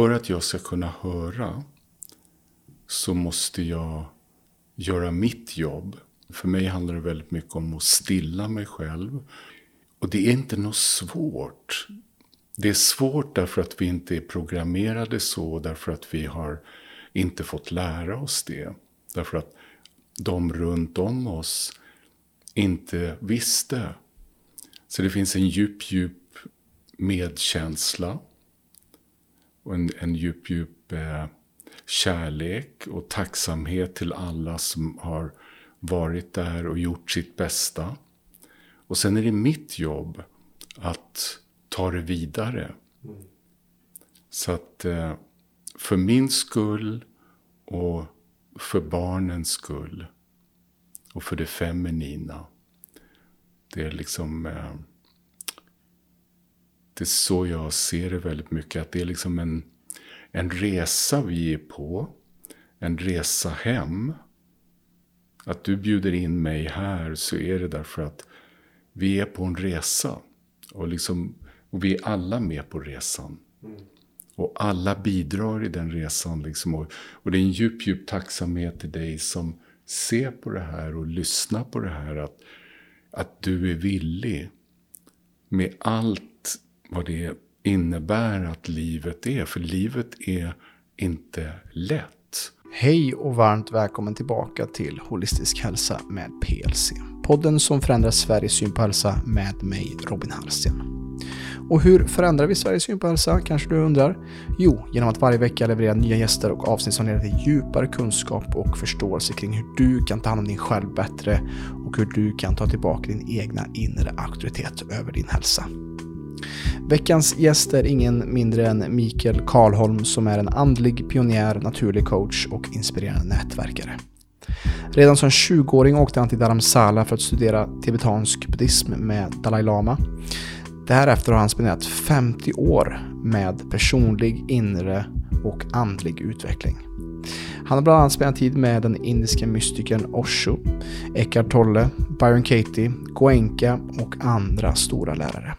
för att jag ska kunna höra så måste jag göra mitt jobb. För mig handlar det väldigt mycket om att stilla mig själv. Och det är inte något svårt. Det är svårt därför att vi inte är programmerade så, därför att vi har inte fått lära oss det. Därför att de runt om oss inte visste. Så det finns en djup, djup medkänsla. Och en, en djup, djup eh, kärlek och tacksamhet till alla som har varit där och gjort sitt bästa. Och sen är det mitt jobb att ta det vidare. Mm. Så att eh, för min skull och för barnens skull och för det feminina. Det är liksom... Eh, det är så jag ser det väldigt mycket. Att det är liksom en, en resa vi är på. En resa hem. Att du bjuder in mig här så är det därför att vi är på en resa. Och, liksom, och vi är alla med på resan. Mm. Och alla bidrar i den resan. Liksom. Och, och, det är en djup, djup tacksamhet till dig som ser på det här och lyssnar på det här. Att, att du är villig med allt vad det innebär att livet är. För livet är inte lätt. Hej och varmt välkommen tillbaka till Holistisk hälsa med PLC. Podden som förändrar Sveriges syn på hälsa med mig, Robin Hallsten. Och hur förändrar vi Sveriges syn på hälsa, kanske du undrar? Jo, genom att varje vecka leverera nya gäster och avsnitt som leder till djupare kunskap och förståelse kring hur du kan ta hand om din själv bättre och hur du kan ta tillbaka din egna inre auktoritet över din hälsa. Veckans gäst är ingen mindre än Mikael Karlholm som är en andlig pionjär, naturlig coach och inspirerande nätverkare. Redan som 20-åring åkte han till Dharamsala för att studera tibetansk buddhism med Dalai Lama. Därefter har han spenderat 50 år med personlig, inre och andlig utveckling. Han har bland annat spenderat tid med den indiska mystikern Osho, Eckhart Tolle, Byron Katie, Goenka och andra stora lärare.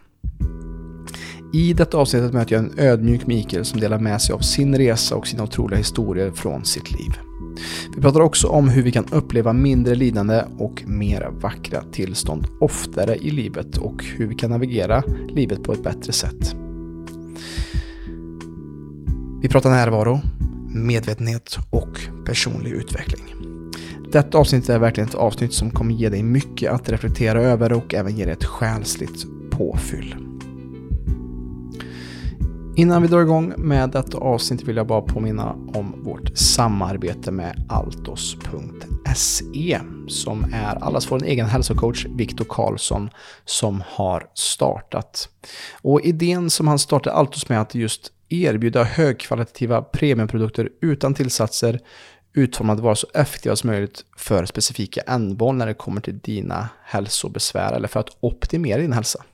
I detta avsnittet möter jag en ödmjuk Mikael som delar med sig av sin resa och sina otroliga historier från sitt liv. Vi pratar också om hur vi kan uppleva mindre lidande och mer vackra tillstånd oftare i livet och hur vi kan navigera livet på ett bättre sätt. Vi pratar närvaro, medvetenhet och personlig utveckling. Detta avsnitt är verkligen ett avsnitt som kommer ge dig mycket att reflektera över och även ge dig ett själsligt påfyll. Innan vi drar igång med detta avsnitt vill jag bara påminna om vårt samarbete med Altos.se som är allas vår egen hälsocoach Viktor Karlsson som har startat. Och idén som han startade Altos med att just erbjuda högkvalitativa premiumprodukter utan tillsatser utformade att vara så effektiva som möjligt för specifika ändamål när det kommer till dina hälsobesvär eller för att optimera din hälsa.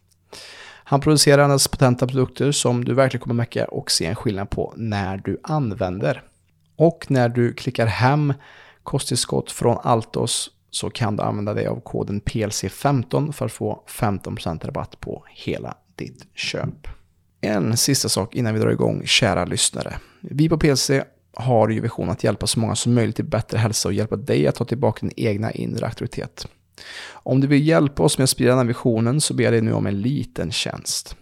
Han producerar hennes potenta produkter som du verkligen kommer märka och se en skillnad på när du använder. Och när du klickar hem kosttillskott från Altos så kan du använda dig av koden PLC15 för att få 15% rabatt på hela ditt köp. En sista sak innan vi drar igång, kära lyssnare. Vi på PLC har ju vision att hjälpa så många som möjligt till bättre hälsa och hjälpa dig att ta tillbaka din egna inre auktoritet. Om du vill hjälpa oss med att sprida den här visionen så ber jag dig nu om en liten tjänst.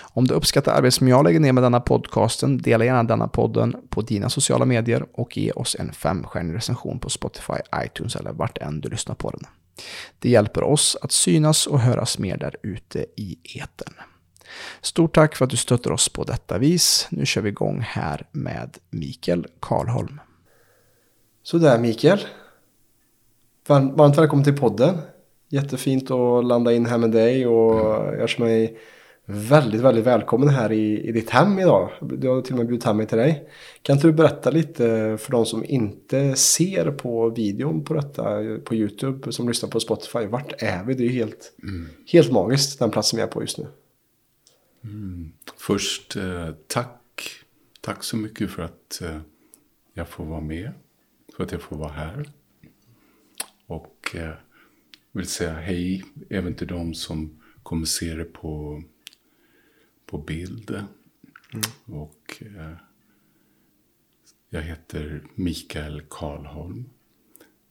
Om du uppskattar arbetet som jag lägger ner med denna podcasten, dela gärna denna podden på dina sociala medier och ge oss en femstjärnig recension på Spotify, iTunes eller vart än du lyssnar på den. Det hjälper oss att synas och höras mer där ute i eten. Stort tack för att du stöttar oss på detta vis. Nu kör vi igång här med Mikael Karlholm. Sådär Mikael. Varmt välkommen till podden. Jättefint att landa in här med dig och jag känner mig väldigt, väldigt välkommen här i, i ditt hem idag. Du har till och med bjudit hem mig till dig. Kan inte du berätta lite för de som inte ser på videon på detta på YouTube som lyssnar på Spotify. Vart är vi? Det är helt, mm. helt magiskt den platsen vi är på just nu. Mm. Först eh, tack. Tack så mycket för att eh, jag får vara med. För att jag får vara här. Och eh, vill säga hej även till de som kommer se det på, på bild. Mm. Och eh, Jag heter Mikael Karlholm.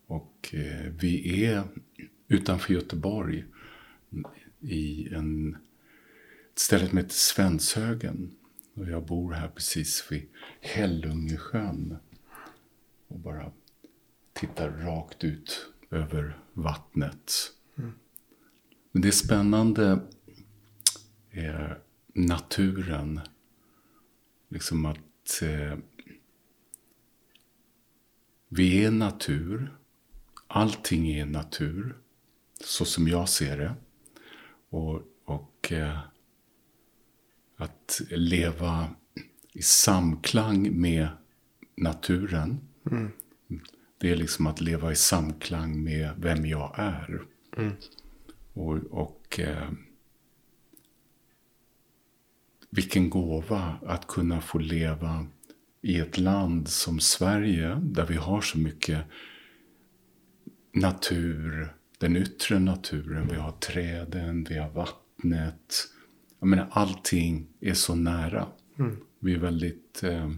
Och eh, vi är utanför Göteborg i en, ett ställe som heter Svenshögen. Och jag bor här precis vid Hällungesjön. Och bara tittar rakt ut över vattnet. Mm. Men det spännande är naturen. Liksom att eh, vi är natur. Allting är natur. Så som jag ser det. Och, och eh, att leva i samklang med naturen. Mm. Det är liksom att leva i samklang med vem jag är. Mm. Och, och eh, vilken gåva att kunna få leva i ett land som Sverige där vi har så mycket natur, den yttre naturen. Vi har träden, vi har vattnet. Jag menar, allting är så nära. Mm. Vi är väldigt eh,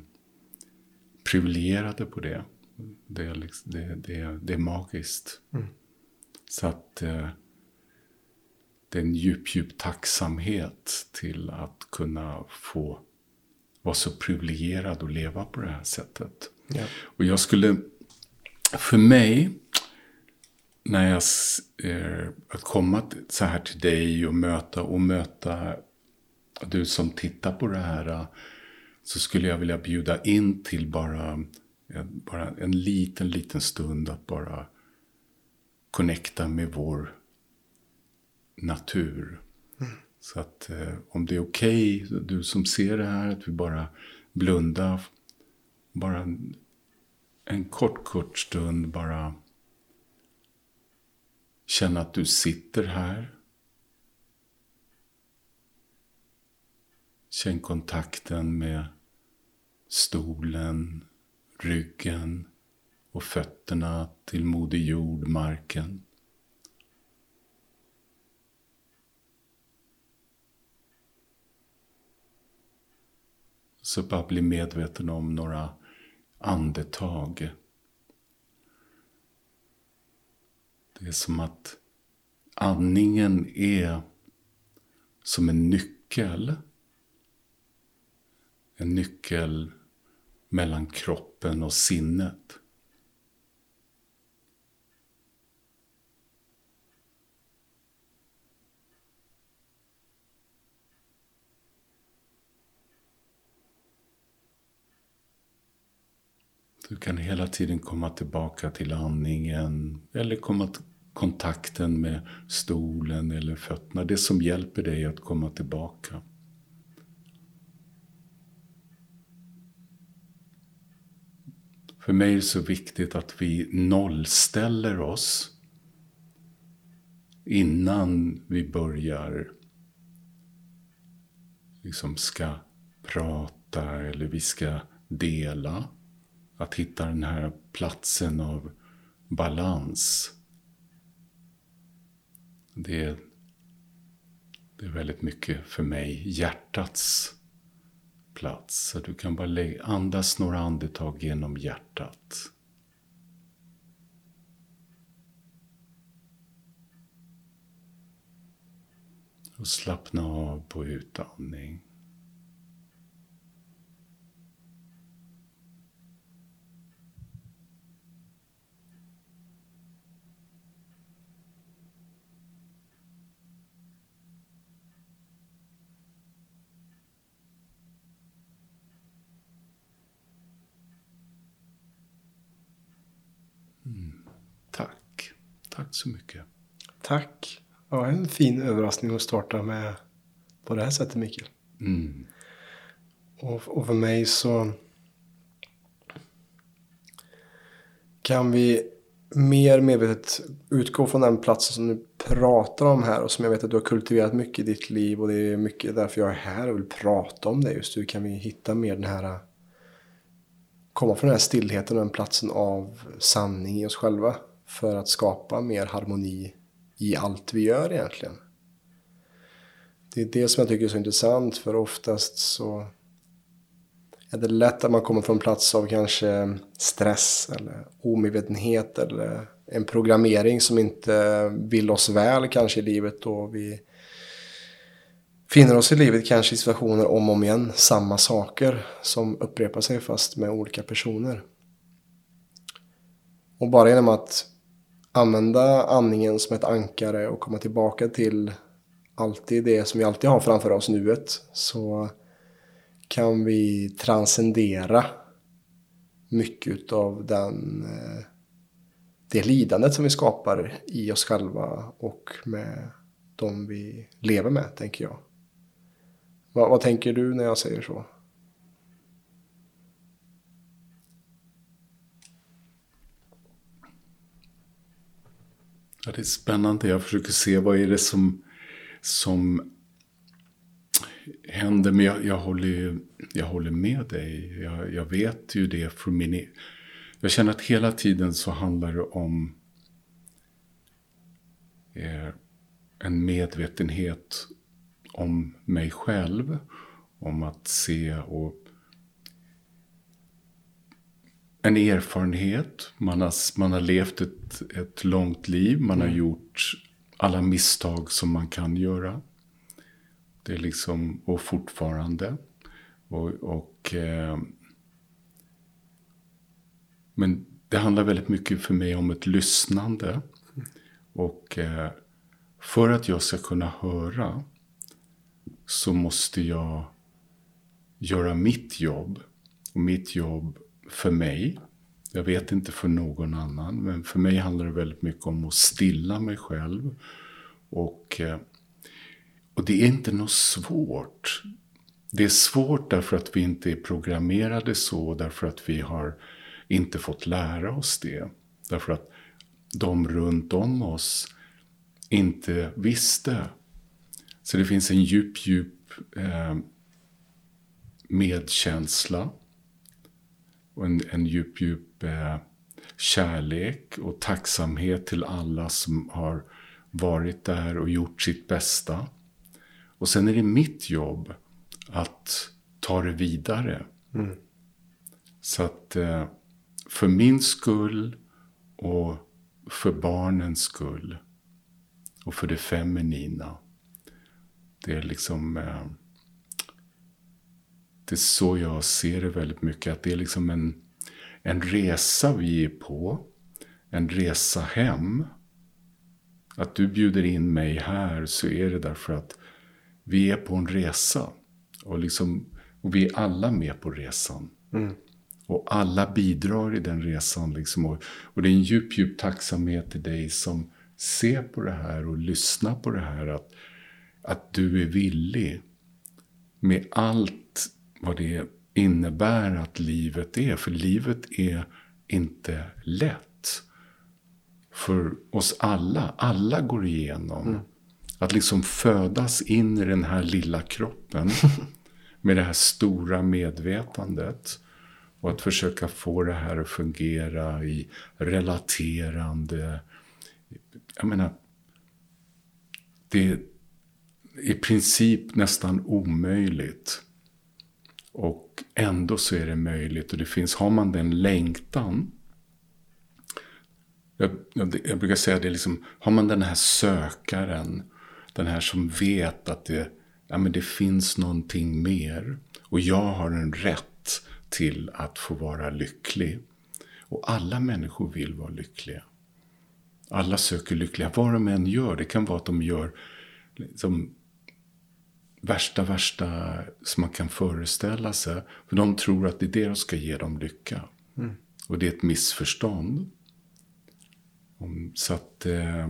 privilegierade på det. Det är, liksom, det, det, det är magiskt. Mm. Så att eh, det är en djup, djup tacksamhet till att kunna få vara så privilegierad och leva på det här sättet. Ja. Och jag skulle, för mig, när jag, eh, att komma så här till dig och möta, och möta du som tittar på det här, så skulle jag vilja bjuda in till bara, bara en liten, liten stund att bara connecta med vår natur. Mm. Så att eh, om det är okej, okay, du som ser det här, att vi bara blundar. Bara en, en kort, kort stund bara känna att du sitter här. Känn kontakten med stolen, ryggen och fötterna till Moder Jord, marken. Så bara bli medveten om några andetag. Det är som att andningen är som en nyckel. En nyckel mellan kroppen och sinnet. Du kan hela tiden komma tillbaka till andningen eller komma till kontakten med stolen eller fötterna. Det som hjälper dig att komma tillbaka. För mig är det så viktigt att vi nollställer oss innan vi börjar liksom ska prata eller vi ska dela. Att hitta den här platsen av balans. Det är, det är väldigt mycket för mig hjärtats plats. Så du kan bara andas några andetag genom hjärtat. Och slappna av på utandning. Så mycket. Tack. Ja, en fin överraskning att starta med på det här sättet, Mikael. Mm. Och, och för mig så kan vi mer medvetet utgå från den platsen som du pratar om här och som jag vet att du har kultiverat mycket i ditt liv och det är mycket därför jag är här och vill prata om det just Hur kan vi hitta mer den här komma från den här stillheten och den platsen av sanning i oss själva för att skapa mer harmoni i allt vi gör egentligen. Det är det som jag tycker är så intressant för oftast så är det lätt att man kommer från en plats av kanske stress eller omedvetenhet eller en programmering som inte vill oss väl kanske i livet och vi finner oss i livet kanske i situationer om och om igen, samma saker som upprepar sig fast med olika personer. Och bara genom att använda andningen som ett ankare och komma tillbaka till alltid det som vi alltid har framför oss, nuet, så kan vi transcendera mycket av den, eh, det lidandet som vi skapar i oss själva och med de vi lever med, tänker jag. Vad, vad tänker du när jag säger så? Ja, det är spännande. Jag försöker se vad är det som, som händer. Men jag, jag, håller, jag håller med dig. Jag, jag vet ju det från min... E- jag känner att hela tiden så handlar det om eh, en medvetenhet om mig själv. Om att se och en erfarenhet. Man har, man har levt ett, ett långt liv. Man har mm. gjort alla misstag som man kan göra. Det är liksom, och fortfarande. Och, och eh, men det handlar väldigt mycket för mig om ett lyssnande. Och eh, för att jag ska kunna höra så måste jag göra mitt jobb. Och mitt jobb för mig, jag vet inte för någon annan, men för mig handlar det väldigt mycket om att stilla mig själv. Och, eh, och det är inte något svårt. Det är svårt därför att vi inte är programmerade så, därför att vi har inte fått lära oss det. Därför att de runt om oss inte visste. Så det finns en djup, djup eh, medkänsla och en, en djup, djup eh, kärlek och tacksamhet till alla som har varit där och gjort sitt bästa. Och sen är det mitt jobb att ta det vidare. Mm. Så att eh, för min skull och för barnens skull och för det feminina. Det är liksom eh, det är så jag ser det väldigt mycket. Att det är liksom en, en resa vi är på. En resa hem. Att du bjuder in mig här så är det därför att vi är på en resa. Och, liksom, och vi är alla med på resan. Mm. Och alla bidrar i den resan. Liksom. Och, och det är en djup, djup tacksamhet till dig som ser på det här och lyssnar på det här. Att, att du är villig med allt vad det innebär att livet är. För livet är inte lätt. För oss alla. Alla går igenom. Mm. Att liksom födas in i den här lilla kroppen. med det här stora medvetandet. Och att försöka få det här att fungera i relaterande. Jag menar. Det är i princip nästan omöjligt. Och ändå så är det möjligt och det finns, har man den längtan. Jag, jag, jag brukar säga det liksom, har man den här sökaren. Den här som vet att det, ja, men det finns någonting mer. Och jag har en rätt till att få vara lycklig. Och alla människor vill vara lyckliga. Alla söker lyckliga, vad de än gör. Det kan vara att de gör liksom, värsta, värsta som man kan föreställa sig. För de tror att det är det som ska ge dem lycka. Mm. Och det är ett missförstånd. Så att... Eh,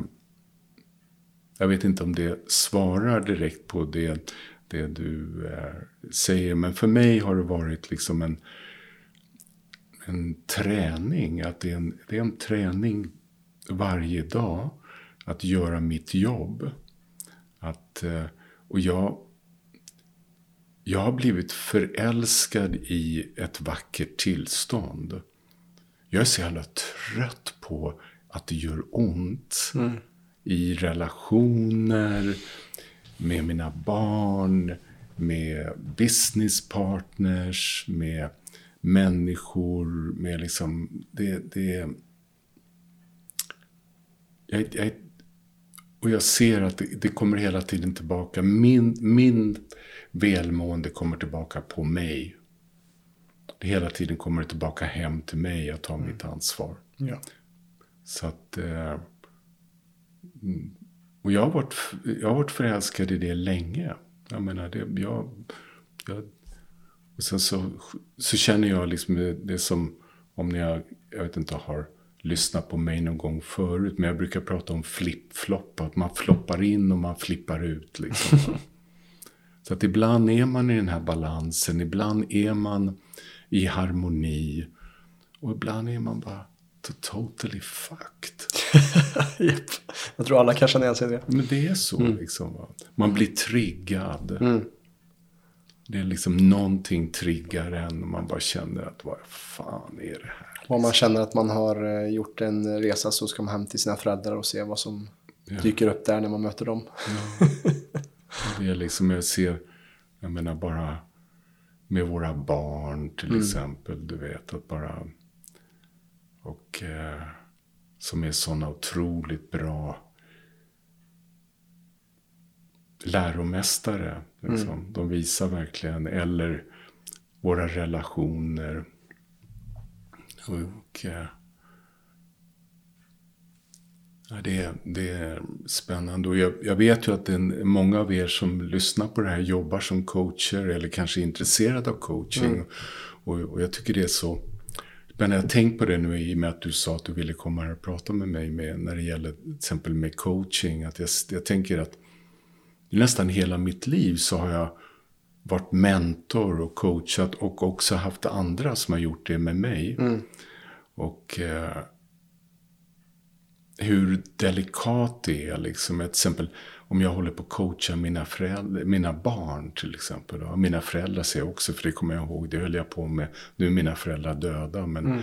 jag vet inte om det svarar direkt på det, det du eh, säger. Men för mig har det varit liksom en, en träning. Att det är en, det är en träning varje dag. Att göra mitt jobb. Att, eh, och jag jag har blivit förälskad i ett vackert tillstånd. Jag är så jävla trött på att det gör ont. Mm. I relationer, med mina barn, med business partners, med människor, med liksom, det, det jag, jag, och jag ser att det, det, kommer hela tiden tillbaka. Min, min välmående kommer tillbaka på mig. Det hela tiden kommer det tillbaka hem till mig. Jag tar mm. mitt ansvar. Ja. Så att... Eh, och jag har, varit, jag har varit förälskad i det länge. Jag menar, det, jag, jag, och sen så, så känner jag liksom det, som om jag, jag vet inte, har lyssnat på mig någon gång förut. Men jag brukar prata om flip-flop. Att man floppar in och man flippar ut. Liksom. så att ibland är man i den här balansen. Ibland är man i harmoni. Och ibland är man bara totally fucked. yep. Jag tror alla kan känna igen sig i det. Men det är så mm. liksom. Man blir triggad. Mm. Det är liksom någonting triggar en och man bara känner att vad fan är det här? Om man känner att man har eh, gjort en resa så ska man hem till sina föräldrar och se vad som ja. dyker upp där när man möter dem. Ja. Det är liksom, jag ser, jag menar bara med våra barn till mm. exempel. Du vet att bara, och eh, som är sådana otroligt bra läromästare. Liksom. Mm. De visar verkligen, eller våra relationer. Och, eh, ja, det, det är spännande. Och jag, jag vet ju att en, många av er som lyssnar på det här jobbar som coacher eller kanske är intresserade av coaching. Mm. Och, och, jag tycker det är så men jag har tänkt på det nu i och med att du sa att du ville komma här och prata med mig med, när det gäller till exempel med coaching. Att jag, jag tänker att nästan hela mitt liv så har jag varit mentor och coachat och också haft andra som har gjort det med mig. Mm. Och eh, hur delikat det är. Liksom. Till exempel om jag håller på att coacha mina, föräldrar, mina barn till exempel. Och mina föräldrar ser jag också, för det kommer jag ihåg, det höll jag på med. Nu är mina föräldrar döda. Men, mm.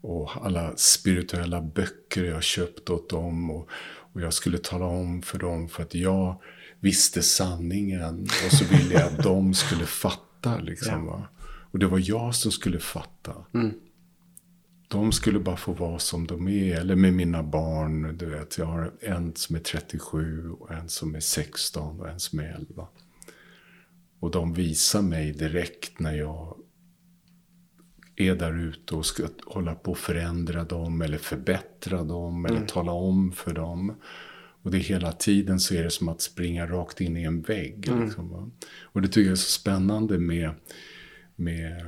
Och alla spirituella böcker jag köpt åt dem. Och, och jag skulle tala om för dem för att jag visste sanningen. Och så ville jag att de skulle fatta. Liksom, ja. Och det var jag som skulle fatta. Mm. De skulle bara få vara som de är. Eller med mina barn. Du vet, jag har en som är 37, och en som är 16 och en som är 11. Och de visar mig direkt när jag är där ute och ska hålla på att förändra dem eller förbättra dem eller mm. tala om för dem. Och det hela tiden så är det som att springa rakt in i en vägg. Mm. Liksom. Och det tycker jag är så spännande med, med,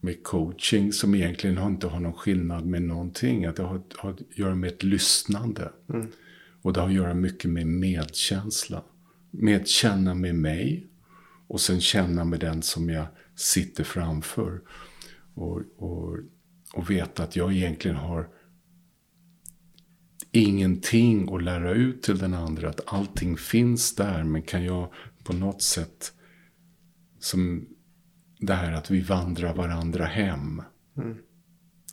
med coaching som egentligen inte har någon skillnad med någonting. Att det har, har att göra med ett lyssnande. Mm. Och det har att göra mycket med medkänsla. Med känna med mig och sen känna med den som jag sitter framför. Och, och, och veta att jag egentligen har ingenting att lära ut till den andra. Att allting finns där. Men kan jag på något sätt, som det här att vi vandrar varandra hem. Mm.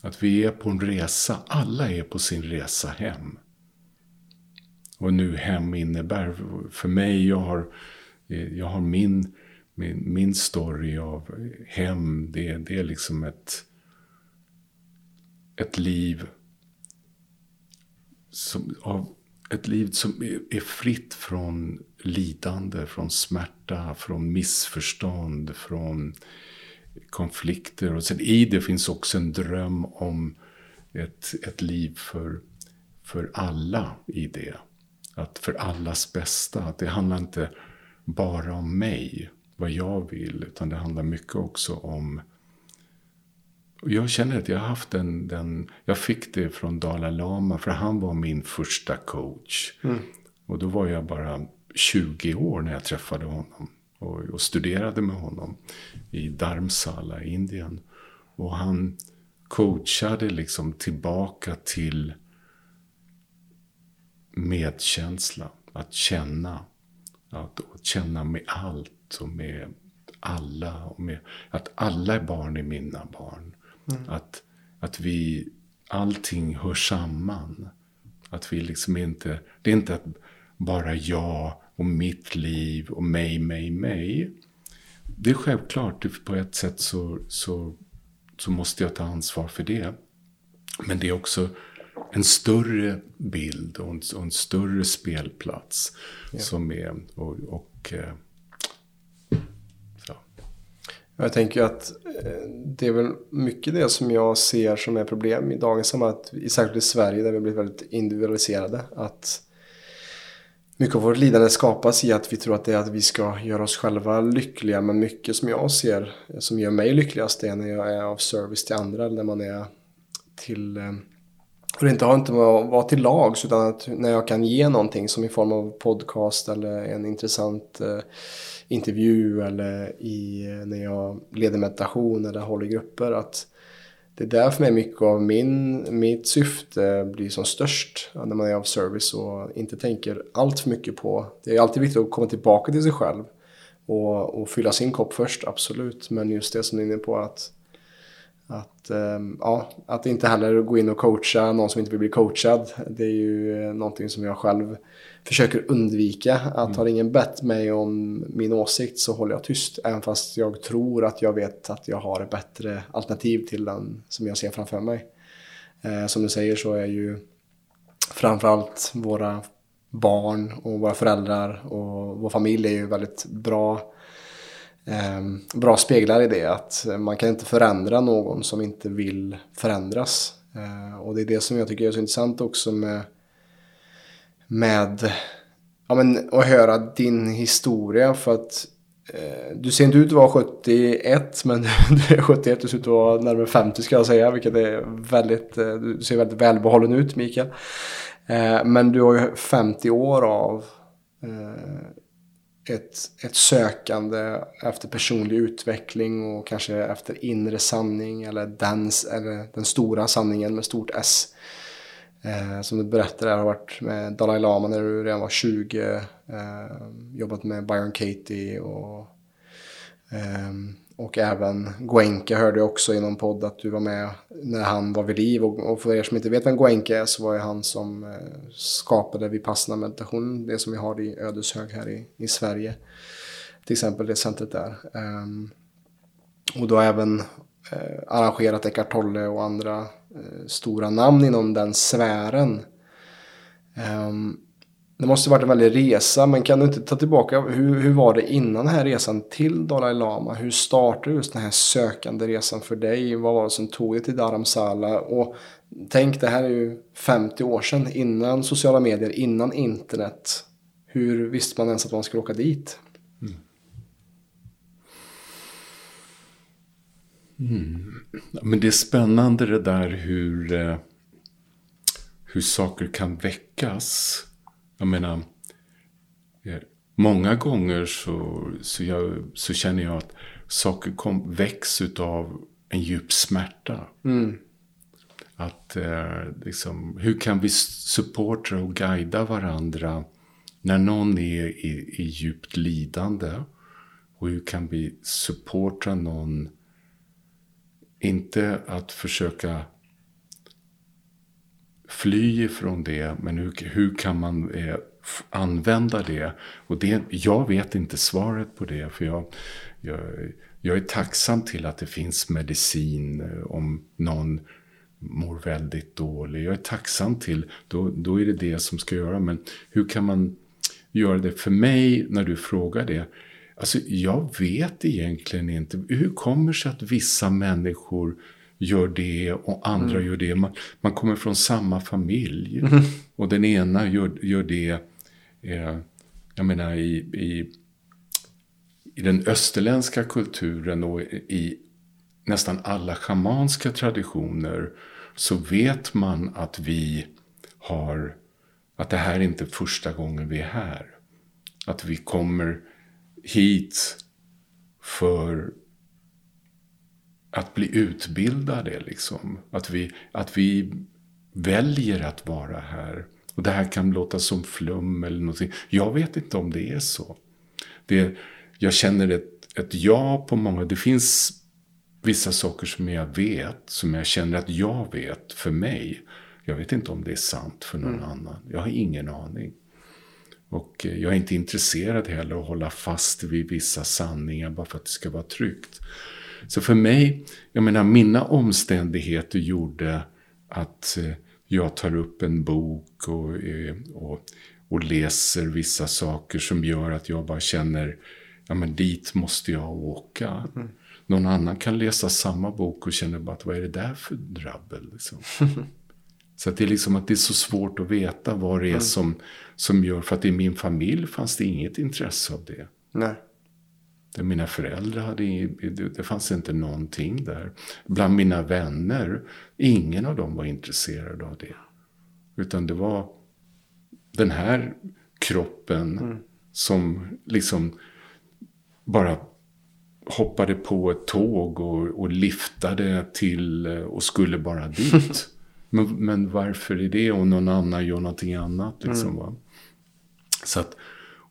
Att vi är på en resa. Alla är på sin resa hem. Och nu hem innebär, för mig, jag har, jag har min, min, min story av hem. Det, det är liksom ett, ett liv som, av ett liv som är, är, fritt från lidande, från smärta, från missförstånd, från konflikter. Och sen i det finns också en dröm om ett, ett liv för, för alla i det. Att för allas bästa. Att det handlar inte bara om mig, vad jag vill, utan det handlar mycket också om och jag känner att jag har haft den, den, jag fick det från Dalai Lama, för han var min första coach. Mm. Och då var jag bara 20 år när jag träffade honom. Och, och studerade med honom i Dharmsala i Indien. Och han coachade liksom tillbaka till medkänsla. Att känna. Att, att känna med allt och med alla. Och med, att alla barn är mina barn. Mm. Att, att vi, allting hör samman. Att vi liksom inte, det är inte att bara jag och mitt liv och mig, mig, mig. Det är självklart, på ett sätt så, så, så måste jag ta ansvar för det. Men det är också en större bild och en, och en större spelplats ja. som är... Och, och eh, jag tänker att eh, det är väl mycket det som jag ser som är problem i dagens samhälle, särskilt i Sverige där vi blivit väldigt individualiserade. Att mycket av vårt lidande skapas i att vi tror att det är att vi ska göra oss själva lyckliga. Men mycket som jag ser som gör mig lyckligast är när jag är av service till andra. Eller när man är till... Eh, och det inte har inte att vara till lags utan att när jag kan ge någonting som i form av podcast eller en intressant eh, intervju eller i, när jag leder meditation eller håller grupper. Att det är där för mig mycket av min, mitt syfte blir som störst när man är av service och inte tänker allt för mycket på. Det är alltid viktigt att komma tillbaka till sig själv och, och fylla sin kopp först, absolut. Men just det som du är inne på att att, ehm, ja, att inte heller gå in och coacha någon som inte vill bli coachad. Det är ju eh, någonting som jag själv försöker undvika. Att mm. har ingen bett mig om min åsikt så håller jag tyst. Även fast jag tror att jag vet att jag har ett bättre alternativ till den som jag ser framför mig. Eh, som du säger så är ju framförallt våra barn och våra föräldrar och vår familj är ju väldigt bra Ehm, bra speglar i det. Att man kan inte förändra någon som inte vill förändras. Ehm, och det är det som jag tycker är så intressant också med, med ja, men, att höra din historia. För att eh, du ser inte ut att vara 71 men du är 71, du ser ut att vara närmare 50 ska jag säga. Vilket är väldigt, eh, du ser väldigt välbehållen ut Mikael. Eh, men du har ju 50 år av eh, ett, ett sökande efter personlig utveckling och kanske efter inre sanning eller den, eller den stora sanningen med stort S. Eh, som du berättade har varit med Dalai Lama när du redan var 20. Eh, jobbat med Byron Katie och eh, och även Goenka hörde jag också i någon podd att du var med när han var vid liv. Och, för er som inte vet vem Goenka är så var det han som eh, skapade Vipassana meditation. Det som vi har i Ödeshög här i, i Sverige. Till exempel det centret där. Ehm, och då även Eh, arrangerat Eckart Tolle och andra eh, stora namn inom den sfären. Ehm, det måste varit en väldig resa, men kan du inte ta tillbaka, hur, hur var det innan den här resan till Dalai Lama? Hur startade just den här sökande resan för dig? Vad var det som tog dig till Dharamsala? Och tänk, det här är ju 50 år sedan, innan sociala medier, innan internet. Hur visste man ens att man skulle åka dit? Mm. Men det är spännande det där hur, eh, hur saker kan väckas jag menar, eh, många gånger så, så, jag, så känner jag att saker kom, väcks av en djup smärta. Mm. Att eh, liksom, hur kan vi supporta och guida varandra när någon är i, i djupt lidande? Och hur kan vi supporta någon, inte att försöka fly ifrån det, men hur, hur kan man eh, använda det? Och det, jag vet inte svaret på det, för jag, jag, jag är tacksam till att det finns medicin eh, om någon mår väldigt dålig. Jag är tacksam till, då, då är det det som ska göra. Men hur kan man göra det för mig när du frågar det? Alltså, jag vet egentligen inte. Hur kommer det sig att vissa människor gör det och andra mm. gör det. Man, man, kommer från samma familj. Mm. Och den ena gör, gör det, eh, jag menar i, i, i den österländska kulturen och i nästan alla schamanska traditioner så vet man att vi har, att det här är inte första gången vi är här. Att vi kommer hit för att bli utbildade. Liksom. Att, vi, att vi väljer att vara här. Och det här kan låta som flum eller någonting. Jag vet inte om det är så. Det, jag känner ett, ett ja på många. Det finns vissa saker som jag vet, som jag känner att jag vet för mig. Jag vet inte om det är sant för någon mm. annan. Jag har ingen aning. Och eh, jag är inte intresserad heller att hålla fast vid vissa sanningar bara för att det ska vara tryggt. Så för mig, jag menar mina omständigheter gjorde att eh, jag tar upp en bok och, eh, och, och läser vissa saker som gör att jag bara känner, ja men dit måste jag åka. Mm. Någon annan kan läsa samma bok och känner bara, vad är det där för drabbel? Liksom. så det är liksom att det är så svårt att veta vad det är mm. som, som gör, för att i min familj fanns det inget intresse av det. Nej. Mina föräldrar hade, det fanns inte någonting där. Bland mina vänner, ingen av dem var intresserad av det. Utan det var den här kroppen mm. som liksom bara hoppade på ett tåg och, och liftade till och skulle bara dit. men, men varför är det och någon annan gör någonting annat? Liksom, mm. va? Så att,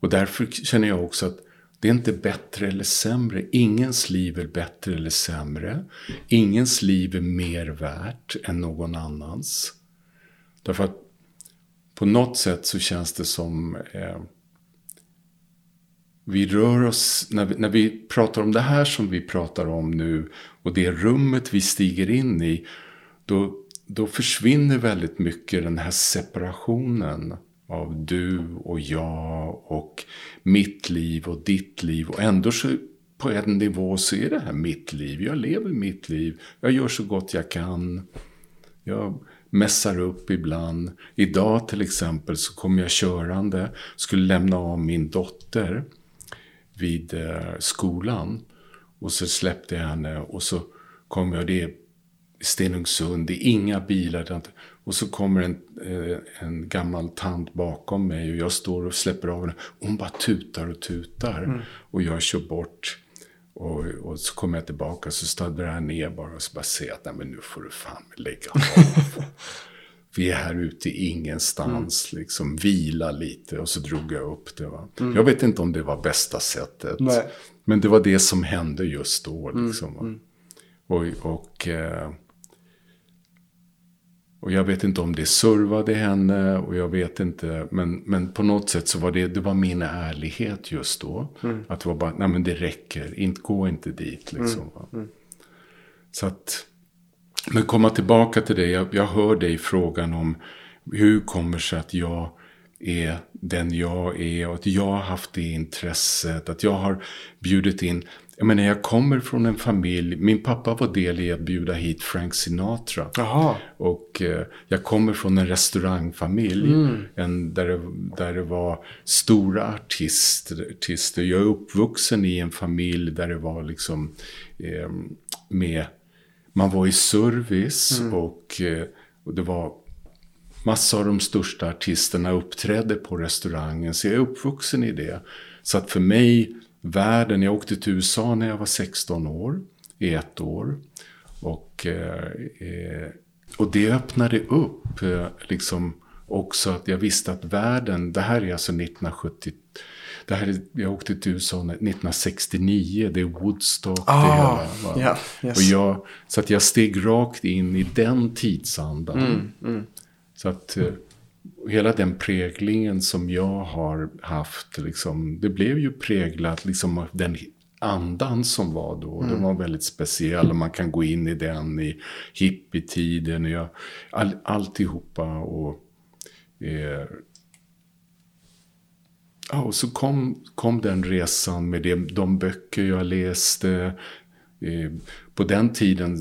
och därför känner jag också att det är inte bättre eller sämre. Ingens liv är bättre eller sämre. Ingens liv är mer värt än någon annans. Därför att på något sätt så känns det som eh, vi rör oss, när vi, när vi pratar om det här som vi pratar om nu och det rummet vi stiger in i, då, då försvinner väldigt mycket den här separationen av du och jag och mitt liv och ditt liv. Och ändå så på en nivå så är det här mitt liv. Jag lever mitt liv. Jag gör så gott jag kan. Jag mässar upp ibland. Idag till exempel så kom jag körande, skulle lämna av min dotter vid eh, skolan. Och så släppte jag henne och så kom jag, det är Stenungsund, det är inga bilar. Och så kommer en, eh, en gammal tant bakom mig och jag står och släpper av henne. Hon bara tutar och tutar. Mm. Och jag kör bort. Och, och, så kommer jag tillbaka så stadgar jag ner bara och så bara säger att Nej, men nu får du fan lägga av. Vi är här ute ingenstans, mm. liksom vila lite och så drog jag upp det. Va? Mm. Jag vet inte om det var bästa sättet. Nej. Men det var det som hände just då. Mm. Liksom, mm. Och, och eh, och jag vet inte om det servade henne och jag vet inte. Men, men på något sätt så var det, det var min ärlighet just då. Mm. Att det var bara, nej men det räcker, inte, gå inte dit liksom. Mm. Mm. Så att, men komma tillbaka till det, jag, jag hör dig frågan om hur kommer sig att jag är den jag är och att jag har haft det intresset, att jag har bjudit in jag menar, jag kommer från en familj, min pappa var del i att bjuda hit Frank Sinatra. Aha. Och eh, jag kommer från en restaurangfamilj mm. en, där, det, där det var stora artister, artister. Jag är uppvuxen i en familj där det var liksom eh, med, man var i service mm. och, eh, och det var Massa av de största artisterna uppträdde på restaurangen, så jag är uppvuxen i det. Så att för mig världen. Jag åkte till USA när jag var 16 år, i ett år. Och, eh, eh, och det öppnade upp eh, liksom också att jag visste att världen, det här är alltså 1970, det här är, jag åkte till USA 1969, det är Woodstock. Ah, det hela, yeah, yes. och jag, så att jag steg rakt in i den tidsandan. Mm, mm. Så att hela den präglingen som jag har haft, liksom, det blev ju präglat liksom, av den andan som var då. Mm. Den var väldigt speciell och man kan gå in i den i hippietiden. Jag, all, alltihopa och... Eh, ja, och så kom, kom den resan med det, de böcker jag läste. Eh, på den tiden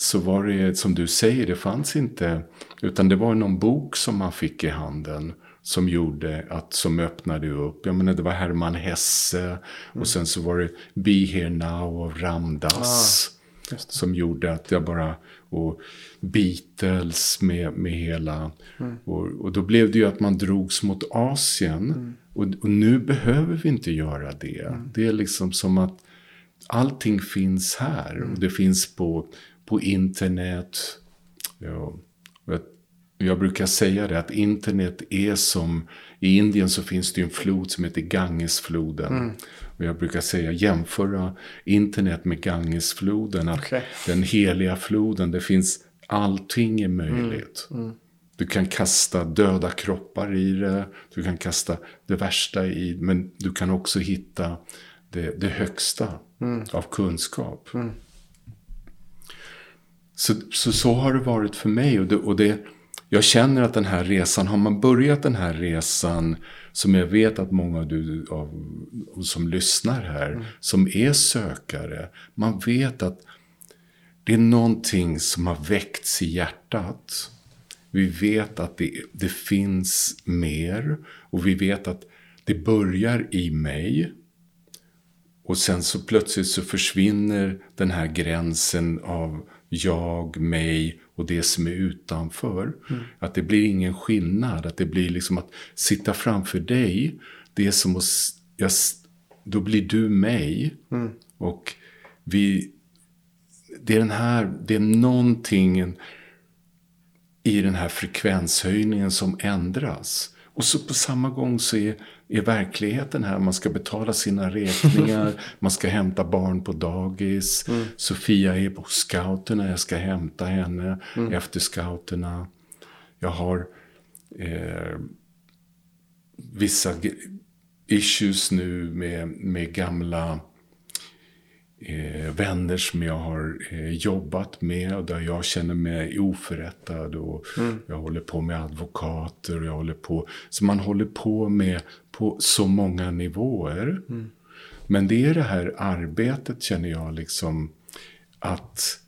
så var det som du säger, det fanns inte, utan det var någon bok som man fick i handen som gjorde att, som öppnade upp. Jag menar det var Hermann Hesse mm. och sen så var det Be Here Now av Ramdas. Ah, som gjorde att jag bara, och Beatles med, med hela, mm. och, och då blev det ju att man drogs mot Asien. Mm. Och, och, nu behöver vi inte göra det. Mm. Det är liksom som att allting finns här. Och mm. det finns på på internet. Ja, jag brukar säga det att internet är som, i Indien så finns det en flod som heter Gangesfloden. Mm. Och jag brukar säga jämföra internet med Gangesfloden. Att okay. Den heliga floden, det finns, allting är möjligt. Mm. Mm. Du kan kasta döda kroppar i det. Du kan kasta det värsta i Men du kan också hitta det, det högsta av kunskap. Så, så, så har det varit för mig. Och det, och det, jag känner att den här resan, har man börjat den här resan som jag vet att många av du av, som lyssnar här, som är sökare, man vet att det är någonting som har väckts i hjärtat. Vi vet att det, det finns mer och vi vet att det börjar i mig. Och sen så plötsligt så försvinner den här gränsen av jag, mig och det som är utanför. Mm. Att det blir ingen skillnad. Att det blir liksom att sitta framför dig, det är som att, jag, då blir du mig. Mm. Och vi, det är den här, det är någonting i den här frekvenshöjningen som ändras. Och så på samma gång så är, är verkligheten här. Man ska betala sina räkningar, man ska hämta barn på dagis. Mm. Sofia är på scouterna, jag ska hämta henne mm. efter scouterna. Jag har eh, vissa issues nu med, med gamla eh, vänner som jag har eh, jobbat med och där jag känner mig oförrättad. Och mm. Jag håller på med advokater och jag håller på. Så man håller på med på så många nivåer. Mm. Men det är det här arbetet känner jag liksom att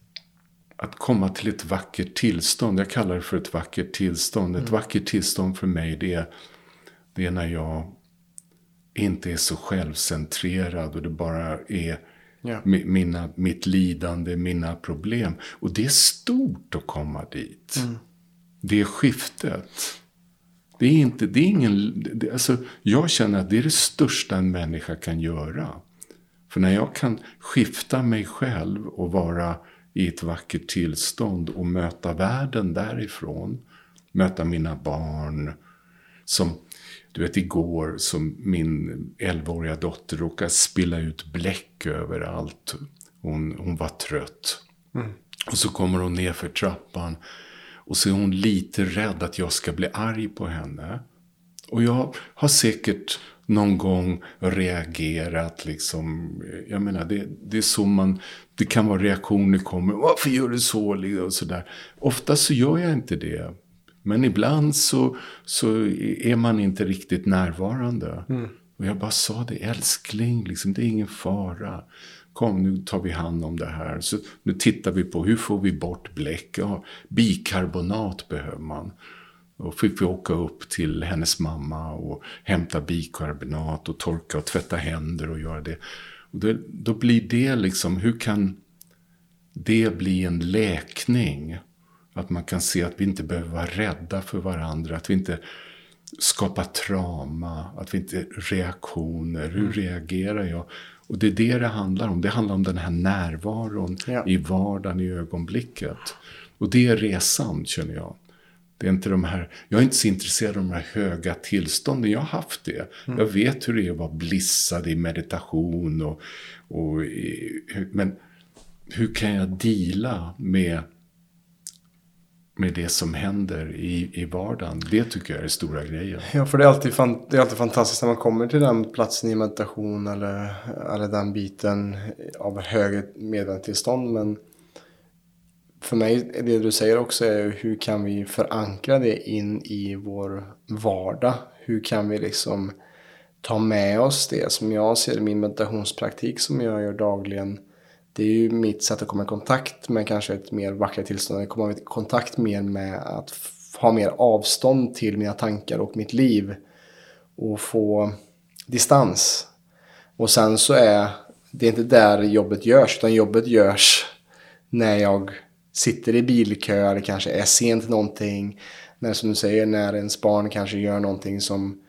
att komma till ett vackert tillstånd. Jag kallar det för ett vackert tillstånd. Mm. Ett vackert tillstånd för mig det är, det är när jag inte är så självcentrerad och det bara är Ja. Mina, mitt lidande, mina problem. Och det är stort att komma dit. Mm. Det är skiftet. Det är inte, det är ingen, det, alltså, jag känner att det är det största en människa kan göra. För när jag kan skifta mig själv och vara i ett vackert tillstånd och möta världen därifrån. Möta mina barn som du vet igår som min 11-åriga dotter råkade spilla ut bläck överallt. Hon, hon var trött. Mm. Och så kommer hon ner för trappan. Och så är hon lite rädd att jag ska bli arg på henne. Och jag har säkert någon gång reagerat liksom. Jag menar det, det är så man, det kan vara reaktioner kommer. Varför gör du så? Och sådär. Ofta så gör jag inte det. Men ibland så, så är man inte riktigt närvarande. Mm. Och jag bara sa det, älskling, liksom, det är ingen fara. Kom, nu tar vi hand om det här. Så nu tittar vi på hur får vi bort bläck. Ja, bikarbonat behöver man. Och fick vi åka upp till hennes mamma och hämta bikarbonat och torka och tvätta händer och göra det. Och då, då blir det liksom, hur kan det bli en läkning? Att man kan se att vi inte behöver vara rädda för varandra. Att vi inte skapar trauma. Att vi inte reaktioner. Hur mm. reagerar jag? Och det är det det handlar om. Det handlar om den här närvaron ja. i vardagen, i ögonblicket. Och det är resan, känner jag. Det är inte de här, jag är inte så intresserad av de här höga tillstånden. Jag har haft det. Mm. Jag vet hur det är att vara blissad i meditation. Och, och, men hur kan jag dela med med det som händer i, i vardagen. Det tycker jag är stora grejen. Ja, för det är, alltid fan, det är alltid fantastiskt när man kommer till den platsen i meditation eller, eller den biten av högre medvetandetillstånd. Men för mig, det du säger också är hur kan vi förankra det in i vår vardag? Hur kan vi liksom ta med oss det som jag ser i min meditationspraktik som jag gör dagligen det är ju mitt sätt att komma i kontakt med kanske ett mer vackert tillstånd. Att komma i kontakt mer med att ha mer avstånd till mina tankar och mitt liv. Och få distans. Och sen så är det inte där jobbet görs, utan jobbet görs när jag sitter i bilkö eller kanske är sent någonting. När som du säger, när ens barn kanske gör någonting som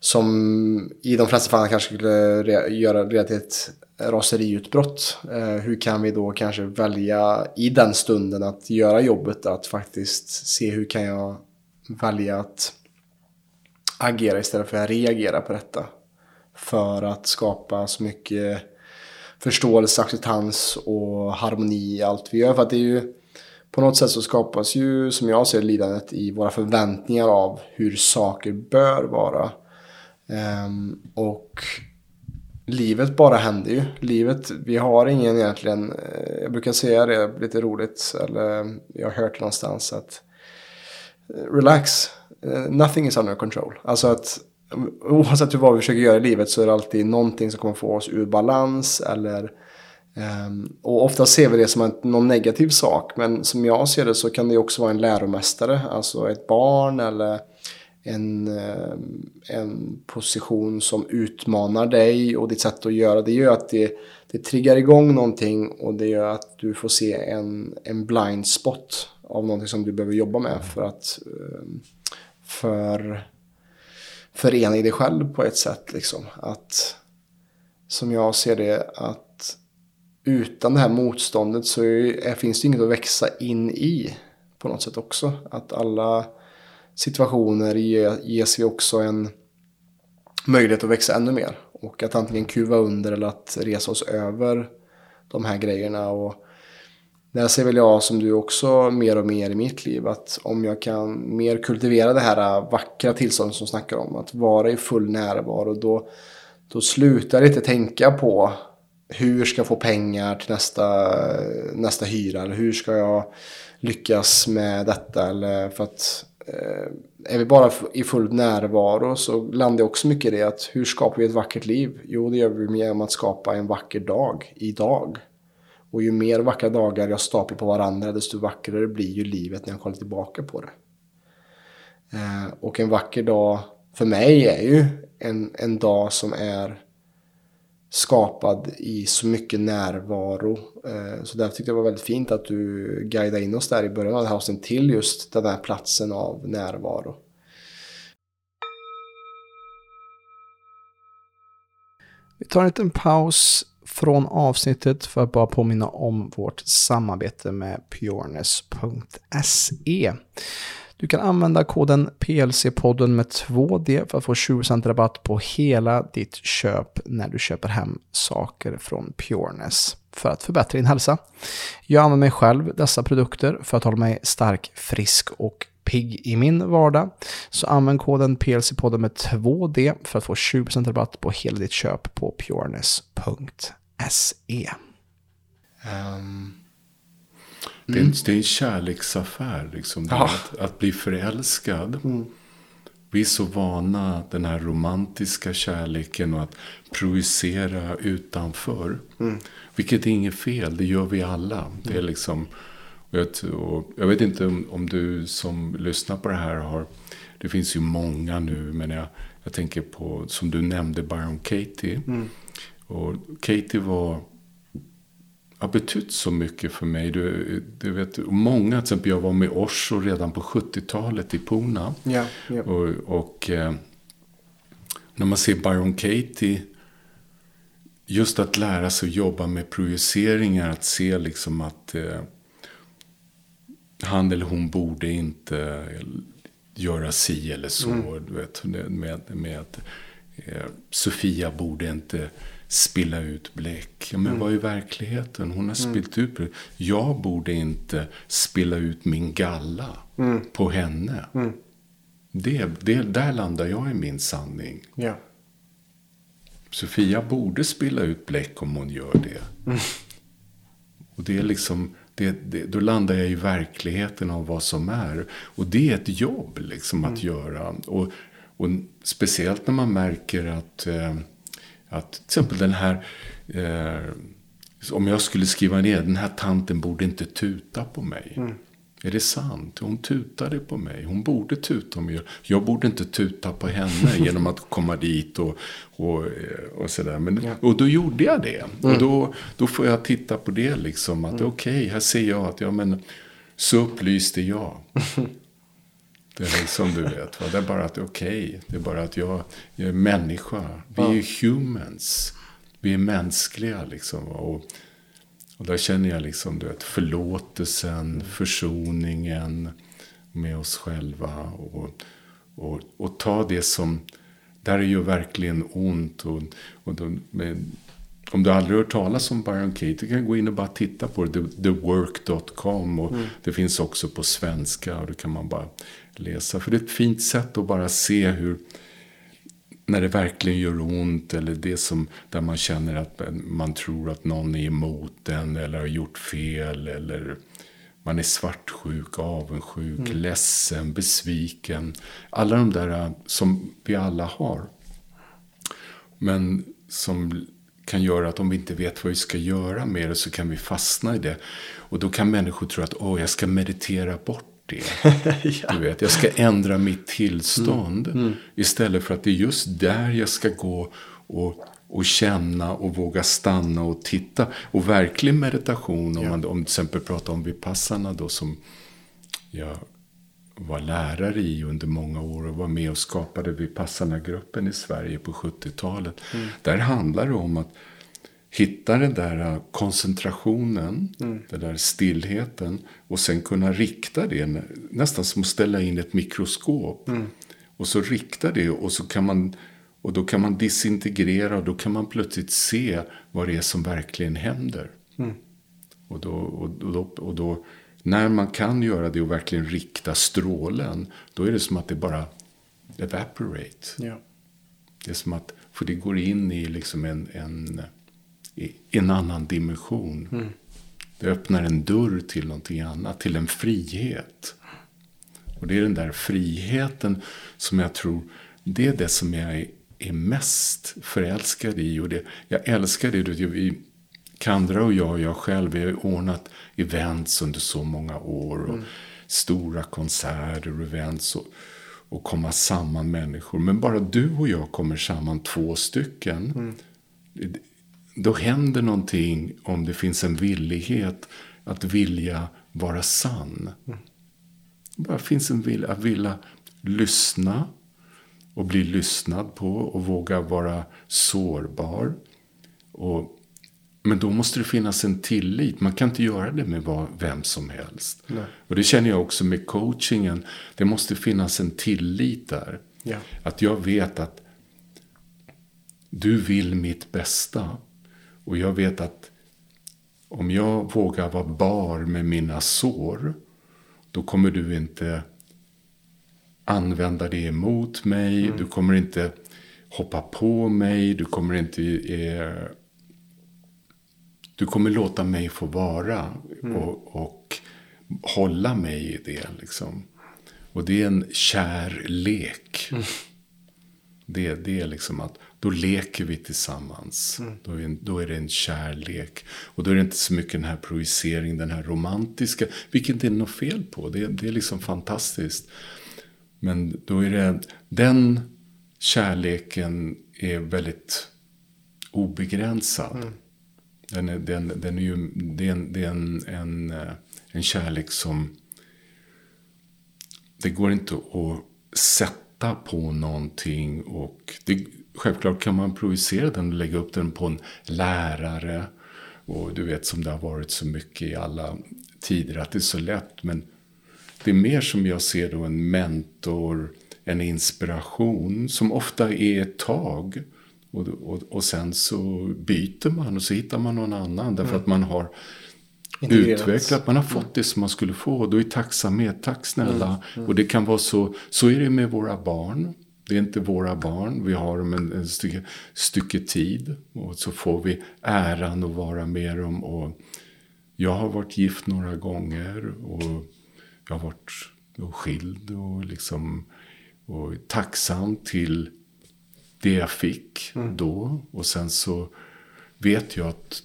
som i de flesta fall kanske skulle göra det till ett raseriutbrott. Eh, hur kan vi då kanske välja i den stunden att göra jobbet att faktiskt se hur kan jag välja att agera istället för att reagera på detta. För att skapa så mycket förståelse, acceptans och harmoni i allt vi gör. För att det är ju på något sätt så skapas ju, som jag ser lidandet, i våra förväntningar av hur saker bör vara. Um, och livet bara händer ju. Livet, vi har ingen egentligen, eh, jag brukar säga det lite roligt, eller jag har hört det någonstans att eh, relax, eh, nothing is under control. Alltså att oavsett vad vi försöker göra i livet så är det alltid någonting som kommer få oss ur balans eller um, och ofta ser vi det som en, någon negativ sak men som jag ser det så kan det också vara en läromästare, alltså ett barn eller en, eh, en position som utmanar dig och ditt sätt att göra. Det gör att det, det triggar igång någonting och det gör att du får se en, en blind spot av någonting som du behöver jobba med för att eh, för förena i dig själv på ett sätt. Liksom. Att, som jag ser det, att utan det här motståndet så är, finns det inget att växa in i på något sätt också. Att alla situationer ges vi också en möjlighet att växa ännu mer. Och att antingen kuva under eller att resa oss över de här grejerna. Och där ser väl jag som du också mer och mer i mitt liv att om jag kan mer kultivera det här äh, vackra tillståndet som snackar om att vara i full närvaro då, då slutar jag inte tänka på hur ska jag få pengar till nästa, nästa hyra eller hur ska jag lyckas med detta eller för att Eh, är vi bara i full närvaro så landar jag också mycket i det att hur skapar vi ett vackert liv? Jo, det gör vi genom att skapa en vacker dag idag. Och ju mer vackra dagar jag staplar på varandra desto vackrare blir ju livet när jag kollar tillbaka på det. Eh, och en vacker dag för mig är ju en, en dag som är skapad i så mycket närvaro. Eh, så därför tyckte jag det var väldigt fint att du guidade in oss där i början av hösten till just den här platsen av närvaro. Vi tar en liten paus från avsnittet för att bara påminna om vårt samarbete med pureness.se. Du kan använda koden PLC-podden med 2D för att få 20% rabatt på hela ditt köp när du köper hem saker från Pureness för att förbättra din hälsa. Jag använder mig själv dessa produkter för att hålla mig stark, frisk och pigg i min vardag. Så använd koden PLC-podden med 2D för att få 20% rabatt på hela ditt köp på pureness.se. Um. Ehm, det, är en, det är en kärleksaffär. Liksom, ja. att, att, bli förälskad. Mm. Vi är så vana den här romantiska kärleken och att projicera utanför. Mm. Vilket är inget fel, det gör vi alla. Det är mm. liksom, jag, jag vet inte om, om, du som lyssnar på det här har... Det finns ju många nu, men jag, jag tänker på, som du nämnde, Byron Katie. Mm. Och Katie var har betytt så mycket för mig. Du, du vet, många, till exempel jag var med Osho redan på 70-talet i Puna. Ja, ja. Och, och eh, när man ser Byron Katie, just att lära sig att jobba med projiceringar, att se liksom att eh, han eller hon borde inte göra si eller så. Mm. Du vet, med, med, eh, Sofia borde inte spilla ut bläck. Ja, men mm. vad är verkligheten? Hon har mm. spillt ut bläck. Jag borde inte spilla ut min galla mm. på henne. Mm. Det, det, där landar jag i min sanning. Ja. Sofia borde spilla ut bläck om hon gör det. Mm. Och det är liksom, det, det, då landar jag i verkligheten av vad som är. Och det är ett jobb liksom att mm. göra. Och, och speciellt när man märker att eh, att till exempel den här, eh, om jag skulle skriva ner, den här tanten borde inte tuta på mig. Mm. Är det sant? Hon tutade på mig. Hon borde tuta mig. Jag borde inte tuta på henne genom att komma dit och, och, eh, och sådär. Men, ja. Och då gjorde jag det. Mm. Och då, då får jag titta på det liksom. Att mm. okej, okay, här ser jag att ja, men, så upplyste jag. Det är liksom, du vet, va? det är bara att okej, okay, det är bara att jag, jag är människa. Vi ja. är humans. Vi är mänskliga liksom. Och, och där känner jag liksom, du vet, förlåtelsen, försoningen med oss själva. Och, och, och ta det som, där är ju verkligen ont. Och, och då, med, om du aldrig hört talas om Byron Katie kan du gå in och bara titta på det. Thework.com och Mm. det finns också på svenska och det kan man bara läsa. För det är ett fint sätt att bara se hur när det verkligen gör ont eller det som där man känner att man tror att någon är emot den eller har gjort fel eller man är svartsjuk, avundsjuk, ledsen, besviken. Alla de där äh, som vi alla har. Men som kan göra att om vi inte vet vad vi ska göra med det så kan vi fastna i det. Och då kan människor tro att åh, jag ska meditera bort det. Du vet, jag ska ändra mitt tillstånd. Istället för att det är just där jag ska gå och, och känna och våga stanna och titta. Och verklig meditation, om man om till exempel pratar om Vipassana då som jag var lärare i under många år och var med och skapade Vipassana-gruppen i Sverige på 70-talet. Där handlar det om att hitta den där koncentrationen, den där stillheten och sen kunna rikta det, nästan som att ställa in ett mikroskop. Och så rikta det och så kan man och då kan man disintegrera och då kan man plötsligt se vad det är som verkligen händer. Och, då, och, då, och då, när man kan göra det och verkligen rikta strålen, då är det som att det bara evaporate. Ja. Det är som att, för det går in i liksom en, en, i en annan dimension. Det öppnar en dörr till någonting annat, till en frihet. Och det är den där friheten som jag tror, det är det som jag är, är mest förälskad i. Och det, jag älskar det. du Vi, Kandra och jag och jag själv, vi har ordnat events under så många år. Och Stora konserter och events. Och, och komma samman människor. Men bara du och jag kommer samman två stycken. Då händer någonting om det finns en villighet att vilja vara sann. Det bara finns en vilja att vilja lyssna och bli lyssnad på och våga vara sårbar. Och, men då måste det finnas en tillit. Man kan inte göra det med vad, vem som helst. Nej. Och det känner jag också med coachingen. Det måste finnas en tillit där. Ja. Att jag vet att du vill mitt bästa. Och jag vet att om jag vågar vara bar med mina sår, då kommer du inte använda det emot mig. Du kommer inte hoppa på mig. Du kommer inte... Eh, du kommer låta mig få vara och, och hålla mig i det. Liksom. Och det är en kärlek. Det, det är liksom att då leker vi tillsammans. Då, är en, då är det en kärlek. Och då är det inte så mycket den här projiceringen, den här romantiska. Vilket det är något fel på. Det, det är liksom fantastiskt. Men då är det, den kärleken är väldigt obegränsad. Den är, den, den är ju, det är, en, det är en, en, en kärlek som, det går inte att sätta på någonting och det, självklart kan man projicera den och lägga upp den på en lärare. Och du vet som det har varit så mycket i alla tider att det är så lätt. Men det är mer som jag ser då en mentor, en inspiration som ofta är ett tag. Och, och, och sen så byter man och så hittar man någon annan därför att man har Integrerat. utvecklat, man har fått det som man skulle få. Då är tacksamhet, tack snälla. Och det kan vara så, så är det med våra barn. Det är inte våra barn, vi har dem en, en stycke, stycke tid. Och så får vi äran att vara med dem. Och jag har varit gift några gånger och jag har varit och skild och liksom och tacksam till det jag fick då. Och sen så vet jag att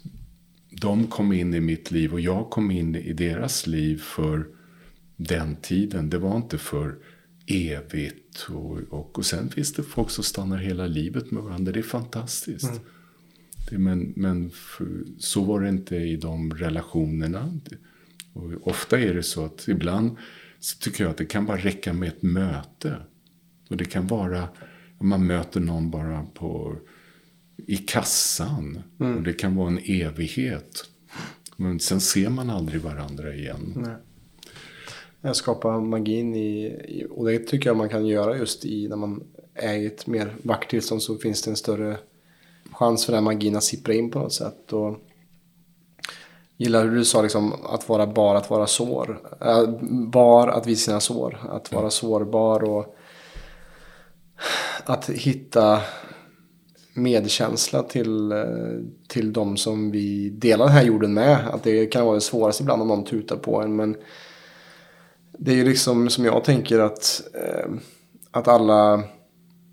de kom in i mitt liv och jag kom in i deras liv för den tiden. Det var inte för evigt. Och, och, och sen finns det folk som stannar hela livet med varandra. Det är fantastiskt. Det, men men för, så var det inte i de relationerna. Och ofta är det så att ibland så tycker jag att det kan bara räcka med ett möte. Och det kan vara, man möter någon bara på, i kassan. Och det kan vara en evighet. Men sen ser man aldrig varandra igen. Nej. Jag skapar magin i, i, och det tycker jag man kan göra just i när man är i ett mer vackert tillstånd så finns det en större chans för den magin att sippra in på något sätt. Och gillar hur du sa liksom, att vara bar, att vara sår. Äh, bar, att visa sina sår. Att vara sårbar och att hitta medkänsla till, eh, till de som vi delar den här jorden med. Att det kan vara det svåraste ibland om någon tutar på en. Men det är ju liksom som jag tänker att, eh, att alla,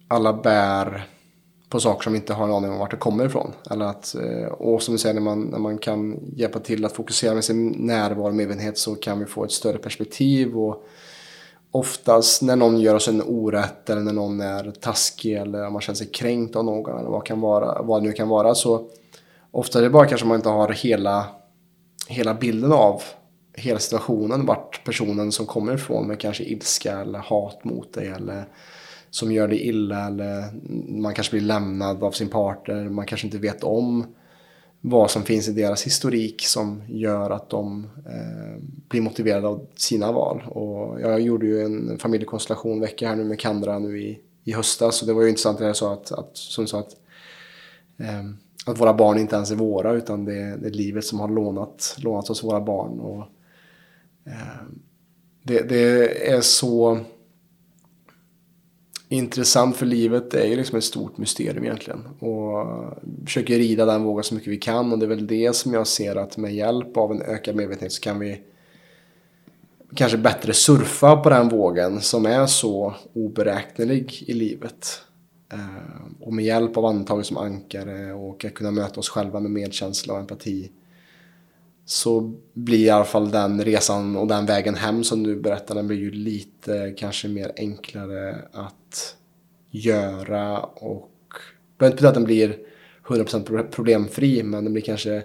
alla bär på saker som vi inte har en aning om vart det kommer ifrån. Eller att, eh, och som du säger, när man, när man kan hjälpa till att fokusera med sin närvaro och medvetenhet så kan vi få ett större perspektiv. och oftast när någon gör oss en orätt eller när någon är taskig eller om man känner sig kränkt av någon eller vad, kan vara, vad det nu kan vara så ofta är det bara kanske man inte har hela, hela bilden av hela situationen, vart personen som kommer ifrån med kanske ilska eller hat mot dig eller som gör dig illa eller man kanske blir lämnad av sin partner, man kanske inte vet om vad som finns i deras historik som gör att de eh, blir motiverade av sina val. Och jag gjorde ju en familjekonstellation vecka här nu med Kandra nu i, i höstas. Och det var ju intressant det jag sa att, att, som sa att, eh, att våra barn inte ens är våra utan det, är, det är livet som har lånat, lånat oss våra barn. Och, Ehm, det, det är så intressant för livet Det är ju liksom ett stort mysterium egentligen. Och försöker rida den vågen så mycket vi kan och det är väl det som jag ser att med hjälp av en ökad medvetenhet så kan vi kanske bättre surfa på den vågen som är så oberäknelig i livet. Ehm, och med hjälp av antaget som ankare och att kunna möta oss själva med medkänsla och empati så blir i alla fall den resan och den vägen hem som du berättade, den blir ju lite kanske mer enklare att göra och det behöver inte betyda att den blir 100% problemfri men den blir kanske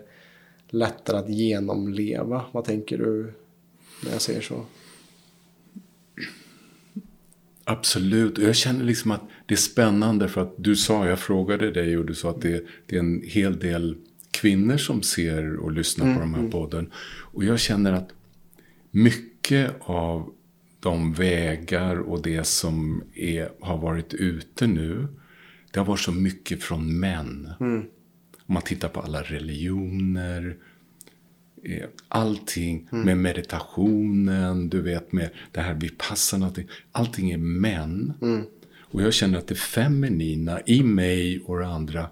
lättare att genomleva. Vad tänker du när jag säger så? Absolut. Jag känner liksom att det är spännande för att du sa, jag frågade dig och du sa att det, det är en hel del kvinnor som ser och lyssnar mm, på de här mm. podden. Och jag känner att mycket av de vägar och det som är, har varit ute nu, det har varit så mycket från män. Mm. Om man tittar på alla religioner, eh, allting mm. med meditationen, du vet med det här vipassana, allting, allting är män. Mm. Och jag känner att det feminina i mig och andra,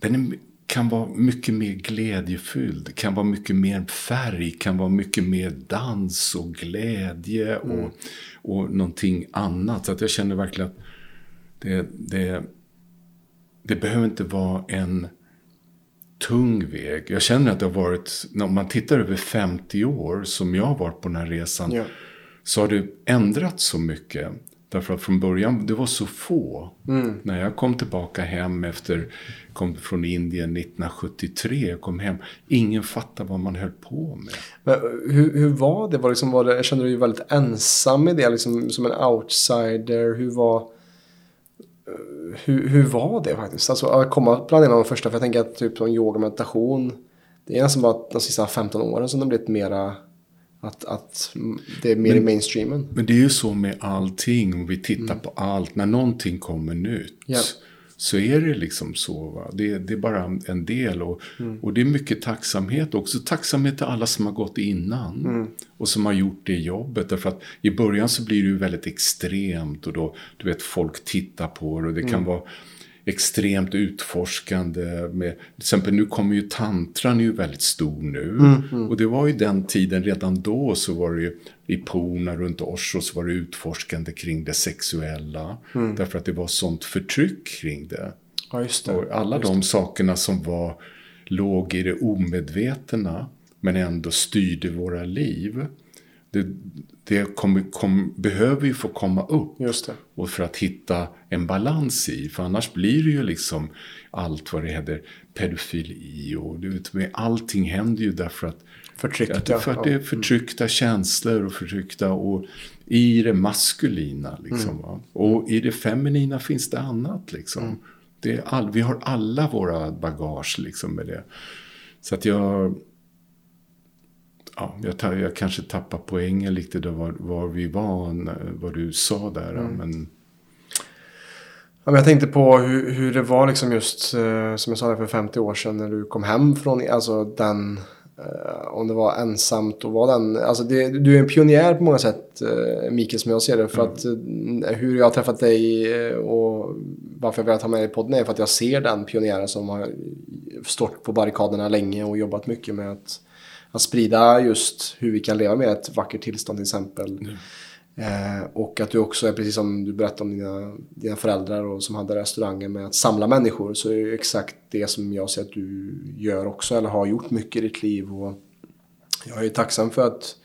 den är kan vara mycket mer glädjefylld, kan vara mycket mer färg, kan vara mycket mer dans och glädje och, mm. och någonting annat. Så att jag känner verkligen att det, det, det behöver inte vara en tung väg. Jag känner att det har varit, när man tittar över 50 år som jag har varit på den här resan, ja. så har det ändrats så mycket. Därför att från början, det var så få. Mm. När jag kom tillbaka hem efter, kom från Indien 1973, jag kom hem, ingen fattade vad man höll på med. Men hur, hur var det? Var liksom, var det? Jag kände dig väldigt ensam i det, liksom, som en outsider. Hur var, hur, hur var det faktiskt? Alltså att komma bland en av de första, för jag tänker att typ som yoga meditation, det är nästan bara de sista 15 åren som det blivit mera att, att det är mer men, i mainstreamen. Men det är ju så med allting, om vi tittar mm. på allt. När någonting kommer nytt. Yeah. Så är det liksom så. Va? Det, det är bara en del. Och, mm. och det är mycket tacksamhet också. Tacksamhet till alla som har gått innan. Mm. Och som har gjort det jobbet. Därför att i början så blir det ju väldigt extremt. Och då, du vet, folk tittar på det. Och det kan mm. vara extremt utforskande. Med, till exempel nu kommer ju tantran ju väldigt stor nu. Mm, mm. Och det var ju den tiden, redan då så var det ju i Pona runt Oslo så var det utforskande kring det sexuella. Mm. Därför att det var sånt förtryck kring det. Ja, det. Och alla just de det. sakerna som var, låg i det omedvetna men ändå styrde våra liv. Det, det kom, kom, behöver ju få komma upp. Och för att hitta en balans i. För annars blir det ju liksom allt vad det heter pedofili och du vet, allting händer ju därför att Förtryckta. för att det är förtryckta mm. känslor och förtryckta och i det maskulina liksom. Mm. Och i det feminina finns det annat liksom. Mm. Det är all, vi har alla våra bagage liksom med det. Så att jag ja, jag, jag kanske tappar poängen lite då var, var vi var, vad du sa där. Mm. Men... Ja, men jag tänkte på hur, hur det var liksom just, eh, som jag sa för 50 år sedan, när du kom hem från alltså den, eh, om det var ensamt och var den, alltså det, du är en pionjär på många sätt, eh, Mikael, som jag ser det. För Mm. att hur jag har träffat dig och varför jag vill ta med dig i podden är för att jag ser den pionjären som har stått på barrikaderna länge och jobbat mycket med att, att sprida just hur vi kan leva med ett vackert tillstånd till exempel. Eh, och att du också är precis som du berättade om dina, dina föräldrar och som hade restauranger med att samla människor. Så är det exakt det som jag ser att du gör också eller har gjort mycket i ditt liv. Och jag är ju tacksam för att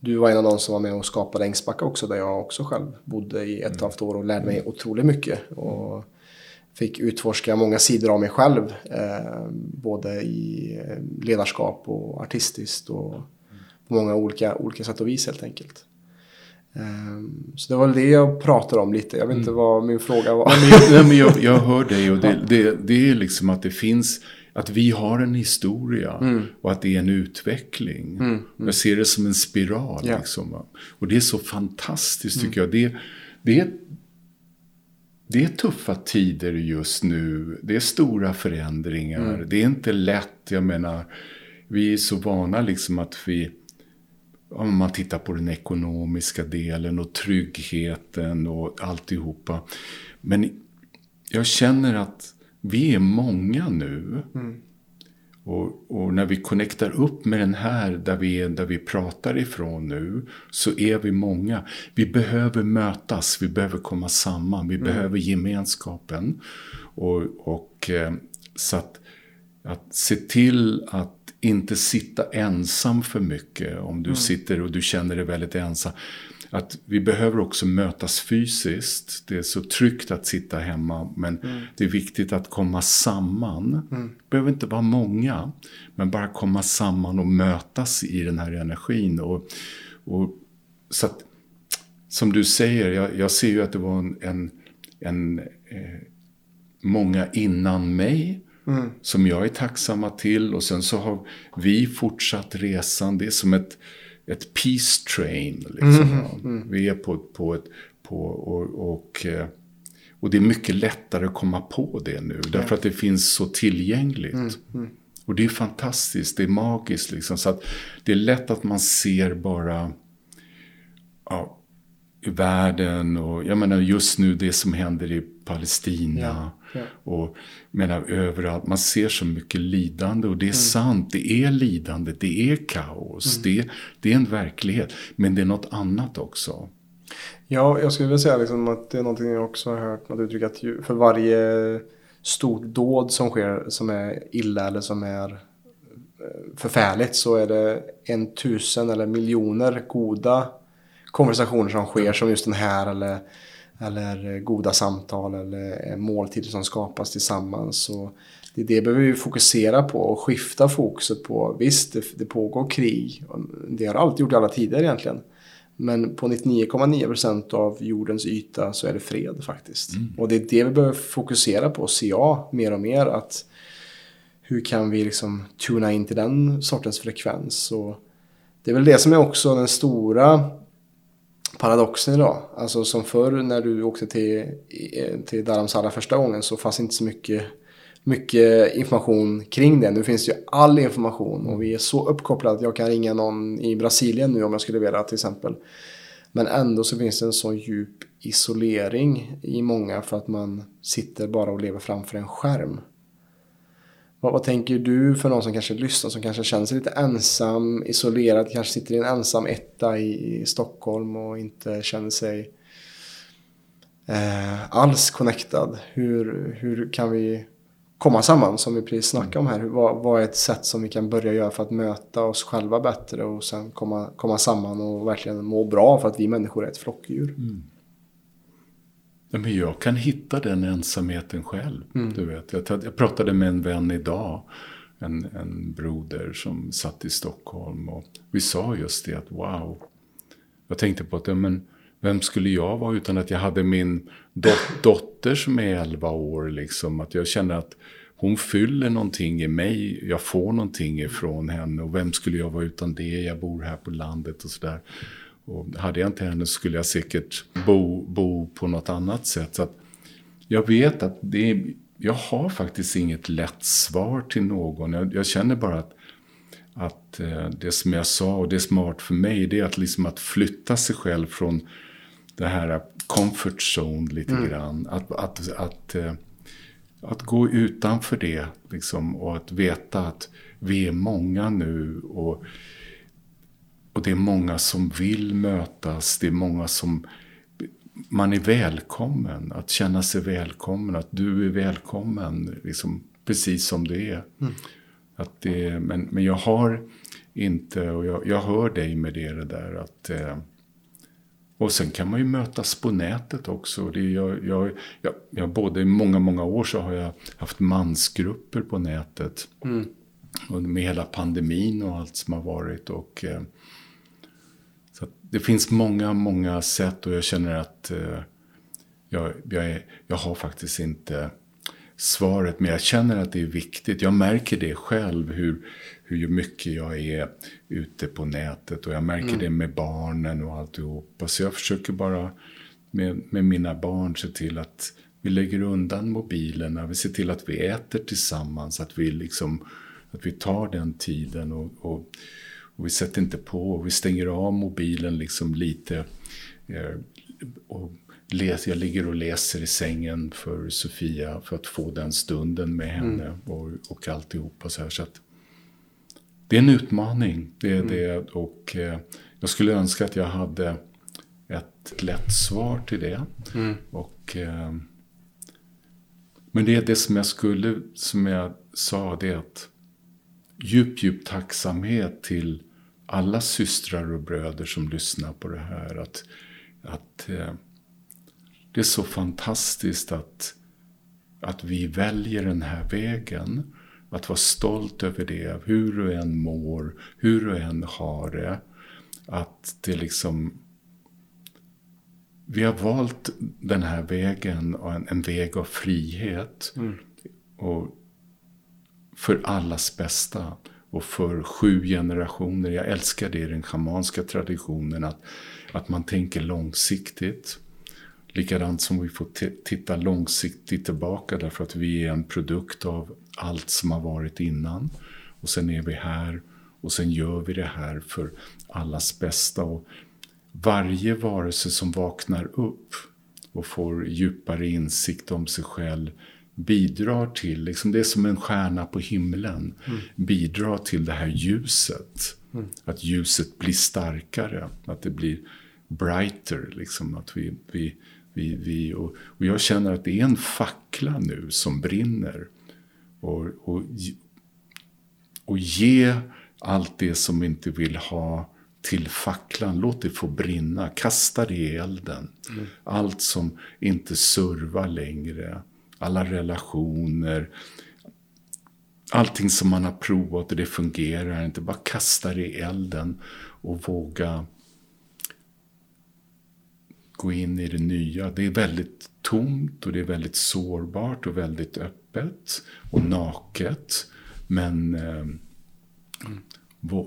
du var en av de som var med och skapade Ängsbacka också där jag också själv bodde i ett och ett halvt år och lärde mig otroligt mycket. Och fick utforska många sidor av mig själv. Eh, både i eh, ledarskap och artistiskt och på många olika, olika sätt och vis helt enkelt. Ehm, Så det var det jag pratade om lite. Jag vet inte vad min fråga var. Nej, men jag, men jag, jag hör dig och det, det, det är liksom att det finns, att vi har en historia och att det är en utveckling. Jag ser det som en spiral. Ja. Liksom, och det är så fantastiskt tycker jag. Det, det, är, det är tuffa tider just nu. Det är stora förändringar. Det är inte lätt. Jag menar, vi är så vana liksom att vi om man tittar på den ekonomiska delen och tryggheten och alltihopa. Men jag känner att vi är många nu. Och, och när vi connectar upp med den här, där vi, är, där vi pratar ifrån nu, så är vi många. Vi behöver mötas, vi behöver komma samman, vi behöver gemenskapen. Och, och eh, så att, att se till att inte sitta ensam för mycket. Om du sitter och du känner dig väldigt ensam. Att vi behöver också mötas fysiskt. Det är så tryggt att sitta hemma. Men det är viktigt att komma samman. Det behöver inte vara många. Men bara komma samman och mötas i den här energin. Och, och, så att, som du säger, jag, jag ser ju att det var en, en, en eh, många innan mig som jag är tacksamma till. Och sen så har vi fortsatt resan. Det är som ett, ett peace train. Liksom, ja. Vi är på, på ett... På, och, och, eh, och det är mycket lättare att komma på det nu. Därför att det finns så tillgängligt. Och det är fantastiskt, det är magiskt. Liksom, så att det är lätt att man ser bara ja, världen och jag menar just nu det som händer i Palestina. Ja, ja. Och menar överallt, man ser så mycket lidande och det är sant, det är lidande, det är kaos, det, det är en verklighet. Men det är något annat också. Ja, jag skulle vilja säga liksom att det är någonting jag också har hört något uttryck att för varje stort dåd som sker som är illa eller som är eh, förfärligt så är det en tusen eller miljoner goda konversationer som sker som just den här eller, eller goda samtal eller måltider som skapas tillsammans. Så det, det behöver vi fokusera på och skifta fokuset på. Visst, det, det pågår krig. och Det har alltid gjort i alla tider egentligen. Men på 99,9% av jordens yta så är det fred faktiskt. Och det är det vi behöver fokusera på, ser jag mer och mer. att Hur kan vi liksom tuna in till den sortens frekvens? Och det är väl det som är också den stora paradoxen idag. Alltså som förr när du åkte till, till Dharamsala första gången så fanns inte så mycket, mycket information kring det. Nu finns det ju all information och vi är så uppkopplade att jag kan ringa någon i Brasilien nu om jag skulle vilja till exempel. Men ändå så finns det en så djup isolering i många för att man sitter bara och lever framför en skärm. Vad, vad tänker du för någon som kanske lyssnar, som kanske känner sig lite ensam, isolerad, kanske sitter i en ensam etta i, i Stockholm och inte känner sig eh, alls connectad? Hur, hur kan vi komma samman som vi precis snackade om här? Hur, vad, vad är ett sätt som vi kan börja göra för att möta oss själva bättre och sen komma, komma samman och verkligen må bra för att vi människor är ett flockdjur? Mm. Men jag kan hitta den ensamheten själv. Du vet. Jag, jag pratade med en vän idag. En, en broder som satt i Stockholm. Och vi sa just det att wow. Jag tänkte på att ja, men, vem skulle jag vara utan att jag hade min dot- dotter som är 11 år. Liksom, att jag känner att hon fyller någonting i mig. Jag får någonting ifrån henne. Och vem skulle jag vara utan det? Jag bor här på landet och sådär. Och hade jag inte henne skulle jag säkert bo, bo på något annat sätt. Så jag vet att det är, jag har faktiskt inget lätt svar till någon. Jag, jag känner bara att, att eh, det som jag sa och det har varit för mig det är att, liksom att flytta sig själv från det här comfort zone lite mm. grann. Att, att, att, eh, att gå utanför det liksom, och att veta att vi är många nu. och och det är många som vill mötas, det är många som man är välkommen, att känna sig välkommen, att du är välkommen, liksom, precis som du är. Mm. Att det, men, men jag har inte, och jag, jag hör dig med det, det där att eh, och sen kan man ju mötas på nätet också. Det jag, jag, jag, jag, både i många, många år så har jag haft mansgrupper på nätet. Mm. Och med hela pandemin och allt som har varit. Och, eh, det finns många, många sätt och jag känner att eh, jag, jag, är, jag har faktiskt inte svaret. Men jag känner att det är viktigt. Jag märker det själv hur, hur mycket jag är ute på nätet. Och jag märker mm. det med barnen och alltihopa. Så jag försöker bara med, med mina barn se till att vi lägger undan mobilerna. Vi ser till att vi äter tillsammans. Att vi, liksom, att vi tar den tiden. och, och och vi sätter inte på, och vi stänger av mobilen liksom lite. Eh, och jag ligger och läser i sängen för Sofia för att få den stunden med henne mm. och, och alltihopa. Så här, så att det är en utmaning. Det är mm. det. Och eh, jag skulle önska att jag hade ett lätt svar till det. Mm. Och, eh, men det är det som jag skulle, som jag sa, det är att djup, djup tacksamhet till alla systrar och bröder som lyssnar på det här. Att, att eh, det är så fantastiskt att, att vi väljer den här vägen. Att vara stolt över det, hur du än mår, hur du än har det. Att det liksom... Vi har valt den här vägen, en, en väg av frihet. Mm. Och för allas bästa och för sju generationer. Jag älskar det i den schamanska traditionen, att, att man tänker långsiktigt. Likadant som vi får titta långsiktigt tillbaka därför att vi är en produkt av allt som har varit innan. Och sen är vi här och sen gör vi det här för allas bästa. Och varje varelse som vaknar upp och får djupare insikt om sig själv bidrar till, liksom det är som en stjärna på himlen, mm. bidrar till det här ljuset. Mm. Att ljuset blir starkare, att det blir brighter. Liksom, att vi, vi, vi, vi och, och jag känner att det är en fackla nu som brinner. Och, och, och ge allt det som vi inte vill ha till facklan. Låt det få brinna. Kasta det i elden. Mm. Allt som inte servar längre alla relationer, allting som man har provat och det fungerar inte. Bara kasta det i elden och våga gå in i det nya. Det är väldigt tomt och det är väldigt sårbart och väldigt öppet och naket. Men eh,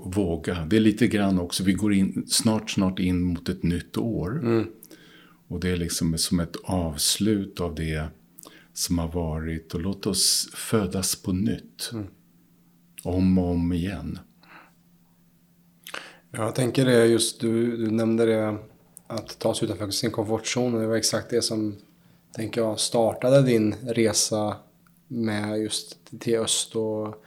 våga. Det är lite grann också, vi går in, snart, snart in mot ett nytt år. Mm. Och det är liksom som ett avslut av det som har varit och låt oss födas på nytt. Mm. Om och om igen. Jag tänker det just, du, du nämnde det att ta sig utanför sin komfortzon. Det var exakt det som, tänker jag, startade din resa med just till öst och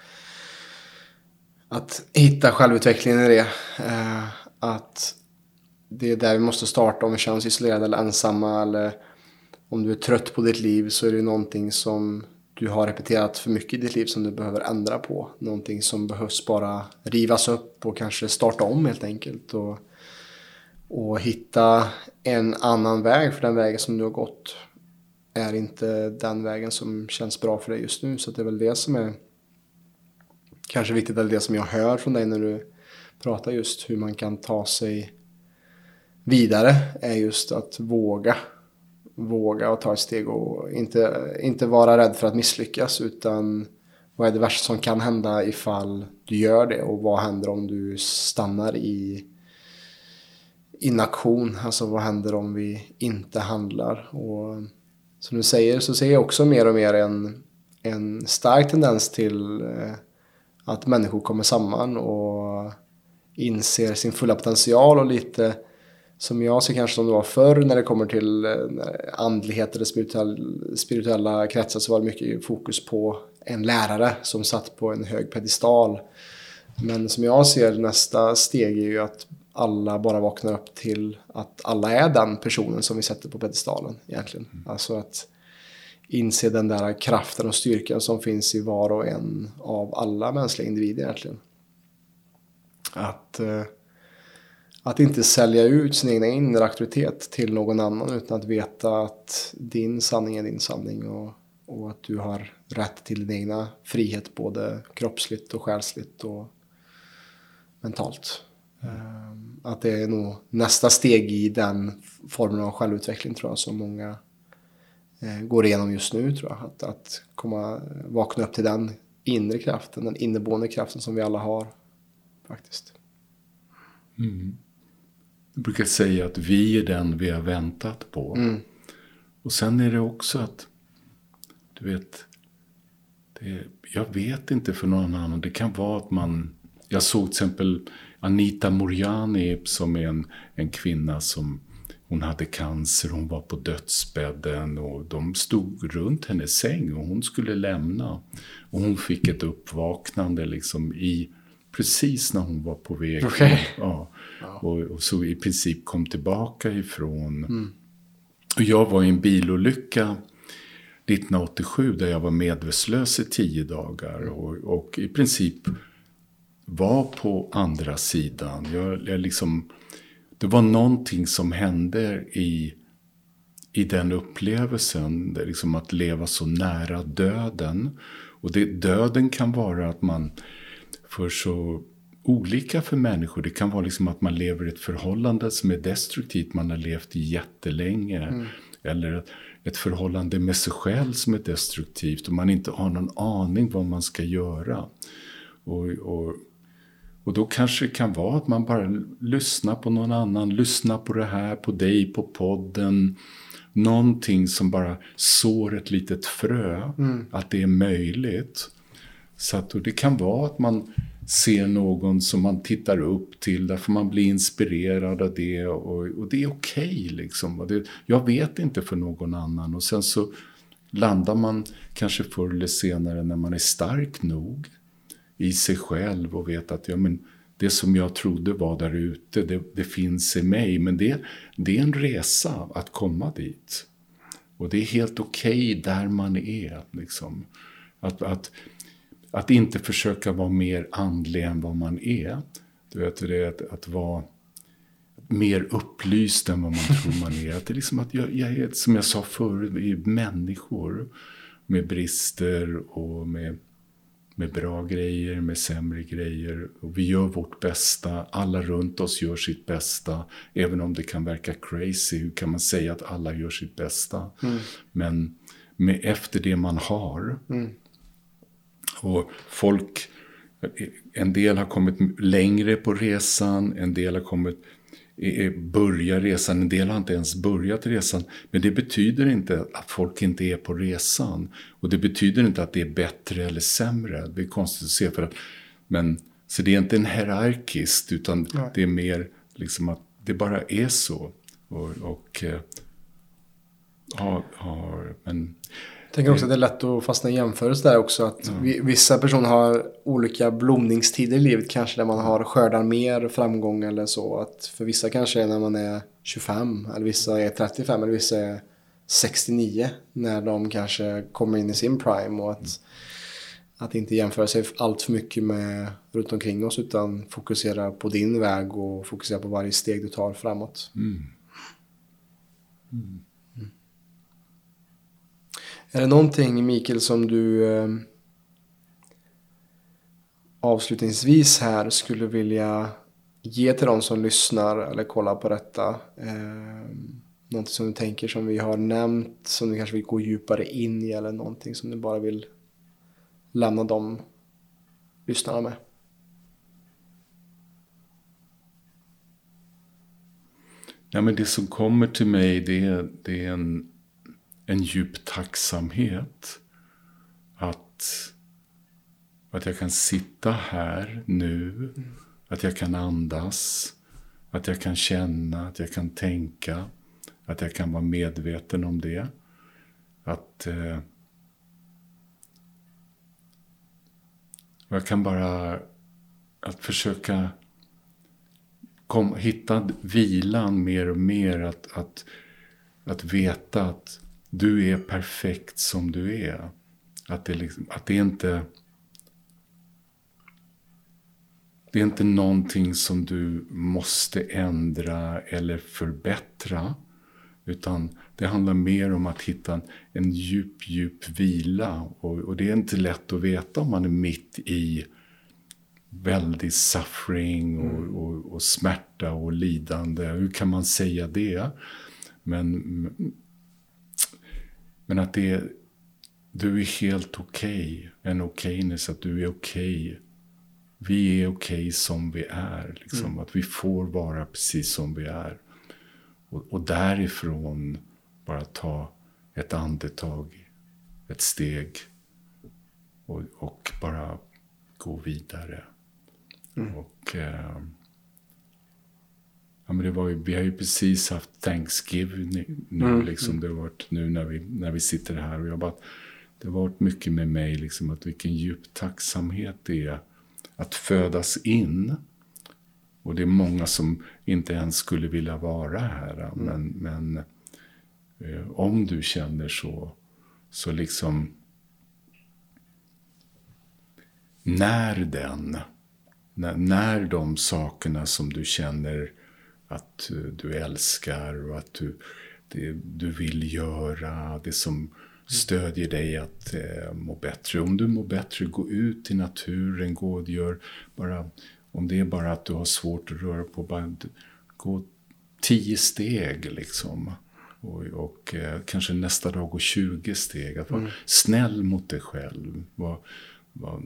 att hitta självutvecklingen i det. Eh, att det är där vi måste starta om vi känner oss isolerade eller ensamma eller om du är trött på ditt liv så är det någonting som du har repeterat för mycket i ditt liv som du behöver ändra på. Någonting som behövs bara rivas upp och kanske starta om helt enkelt. Och, och hitta en annan väg för den vägen som du har gått är inte den vägen som känns bra för dig just nu. Så det är väl det som är kanske viktigt, eller det som jag hör från dig när du pratar just hur man kan ta sig vidare är just att våga våga och ta ett steg och inte, inte vara rädd för att misslyckas utan vad är det värsta som kan hända ifall du gör det och vad händer om du stannar i inaktion? Alltså vad händer om vi inte handlar? Och som du säger så ser jag också mer och mer en, en stark tendens till eh, att människor kommer samman och inser sin fulla potential och lite som jag ser kanske som det var förr när det kommer till eh, andlighet eller spirituell, spirituella kretsar så var det mycket fokus på en lärare som satt på en hög pedestal. Men som jag ser nästa steg är ju att alla bara vaknar upp till att alla är den personen som vi sätter på pedestalen egentligen. Mm. Alltså att inse den där kraften och styrkan som finns i var och en av alla mänskliga individer egentligen. Att, eh, att inte sälja ut sin egna inre auktoritet till någon annan utan att veta att din sanning är din sanning och, och att du har rätt till din egna frihet både kroppsligt och själsligt och mentalt. Mm. Att det är nog nästa steg i den formen av självutveckling tror jag som många eh, går igenom just nu tror jag. Att, att komma, vakna upp till den inre kraften, den inneboende kraften som vi alla har faktiskt. Mm. Jag brukar säga att vi är den vi har väntat på. Mm. Och sen är det också att, du vet, det, jag vet inte för någon annan. Det kan vara att man, jag såg till exempel Anita Moriani som är en, en kvinna som hon hade cancer, hon var på dödsbädden och de stod runt hennes säng och hon skulle lämna. Och hon fick ett uppvaknande liksom i precis när hon var på väg. Okay. Ja, och, och, så i princip kom tillbaka ifrån. Mm. Och jag var i en bilolycka 1987 där jag var medvetslös i tio dagar. Och, och i princip var på andra sidan. Jag, jag liksom, det var någonting som hände i, i den upplevelsen. Liksom att leva så nära döden. Och det, döden kan vara att man för så olika för människor. Det kan vara liksom att man lever i ett förhållande som är destruktivt. Man har levt jättelänge. Mm. Eller ett förhållande med sig själv som är destruktivt. Och man inte har någon aning vad man ska göra. Och, och, och då kanske det kan vara att man bara lyssnar på någon annan. Lyssnar på det här, på dig, på podden. Någonting som bara sår ett litet frö. Mm. Att det är möjligt. Så att, det kan vara att man ser någon som man tittar upp till, därför man blir inspirerad av det. Och, och det är okej okay, liksom. Det, jag vet inte för någon annan. Och sen så landar man kanske förr eller senare när man är stark nog i sig själv och vet att ja, men det som jag trodde var där ute, det, det finns i mig. Men det, det är en resa att komma dit. Och det är helt okej okay där man är. Liksom. Att, att att inte försöka vara mer andlig än vad man är. Du vet, det är att, att vara mer upplyst än vad man tror man är. Att det är liksom att jag, jag är, som jag sa förut, vi är människor med brister och med, med bra grejer, med sämre grejer. Och vi gör vårt bästa, alla runt oss gör sitt bästa. Även om det kan verka crazy, hur kan man säga att alla gör sitt bästa? Mm. Men med, efter det man har. Mm. Och folk, en del har kommit längre på resan, en del har kommit börjar resan, en del har inte ens börjat resan. Men det betyder inte att folk inte är på resan. Och det betyder inte att det är bättre eller sämre. Det är konstigt att se. För att, men, så det är inte en hierarkiskt, utan Nej. det är mer liksom att det bara är så. Och, och eh, har, har, men jag tänker också att det är lätt att fastna i jämförelse där också. Att mm. vissa personer har olika blomningstider i livet. Kanske där man har skördar mer framgång eller så. Att för vissa kanske är när man är 25. Eller vissa är 35. Eller vissa är 69. När de kanske kommer in i sin prime. Och att, mm. att inte jämföra sig allt för mycket med runt omkring oss. Utan fokusera på din väg och fokusera på varje steg du tar framåt. Mm. Är det någonting Mikael som du eh, avslutningsvis här skulle vilja ge till de som lyssnar eller kollar på detta? Eh, någonting som du tänker som vi har nämnt som du kanske vill gå djupare in i eller någonting som du bara vill lämna de lyssnarna med? Ja, men det som kommer till mig det det är en en djup tacksamhet. Att, att jag kan sitta här nu. Att jag kan andas. Att jag kan känna, att jag kan tänka. Att jag kan vara medveten om det. Att eh, jag kan bara att försöka kom, hitta vilan mer och mer. Att, att, att veta att du är perfekt som du är. Att det, liksom, att det inte... Det är inte någonting som du måste ändra eller förbättra. Utan det handlar mer om att hitta en, en djup, djup vila. Och, och, det är inte lätt att veta om man är mitt i väldig suffering och, mm. och, och, smärta och lidande. Hur kan man säga det? Men, men att det är, du är helt okej. Okay. En okayness, att du är okej. Okay. Vi är okej okay som vi är. Liksom. Mm. Att vi får vara precis som vi är. Och, och därifrån bara ta ett andetag, ett steg och, och bara gå vidare. Mm. Och, eh, ja, men det var ju, vi har ju precis haft Thanksgiving nu. Mm. Liksom, det har varit nu när vi, när vi sitter här. Och jag bara, det har varit mycket med mig, liksom, att vilken djup tacksamhet det är att födas in. Och det är många som inte ens skulle vilja vara här. Mm. Men, men eh, om du känner så, så liksom när den när, när de sakerna som du känner att du älskar och att du, det, du vill göra, det som stödjer dig att eh, må bättre. Om du mår bättre, gå ut i naturen, gå och gör bara, om det är bara att du har svårt att röra på, bara gå tio steg liksom. Och, och eh, kanske nästa dag gå 20 steg. Att vara mm. snäll mot dig själv. Var, var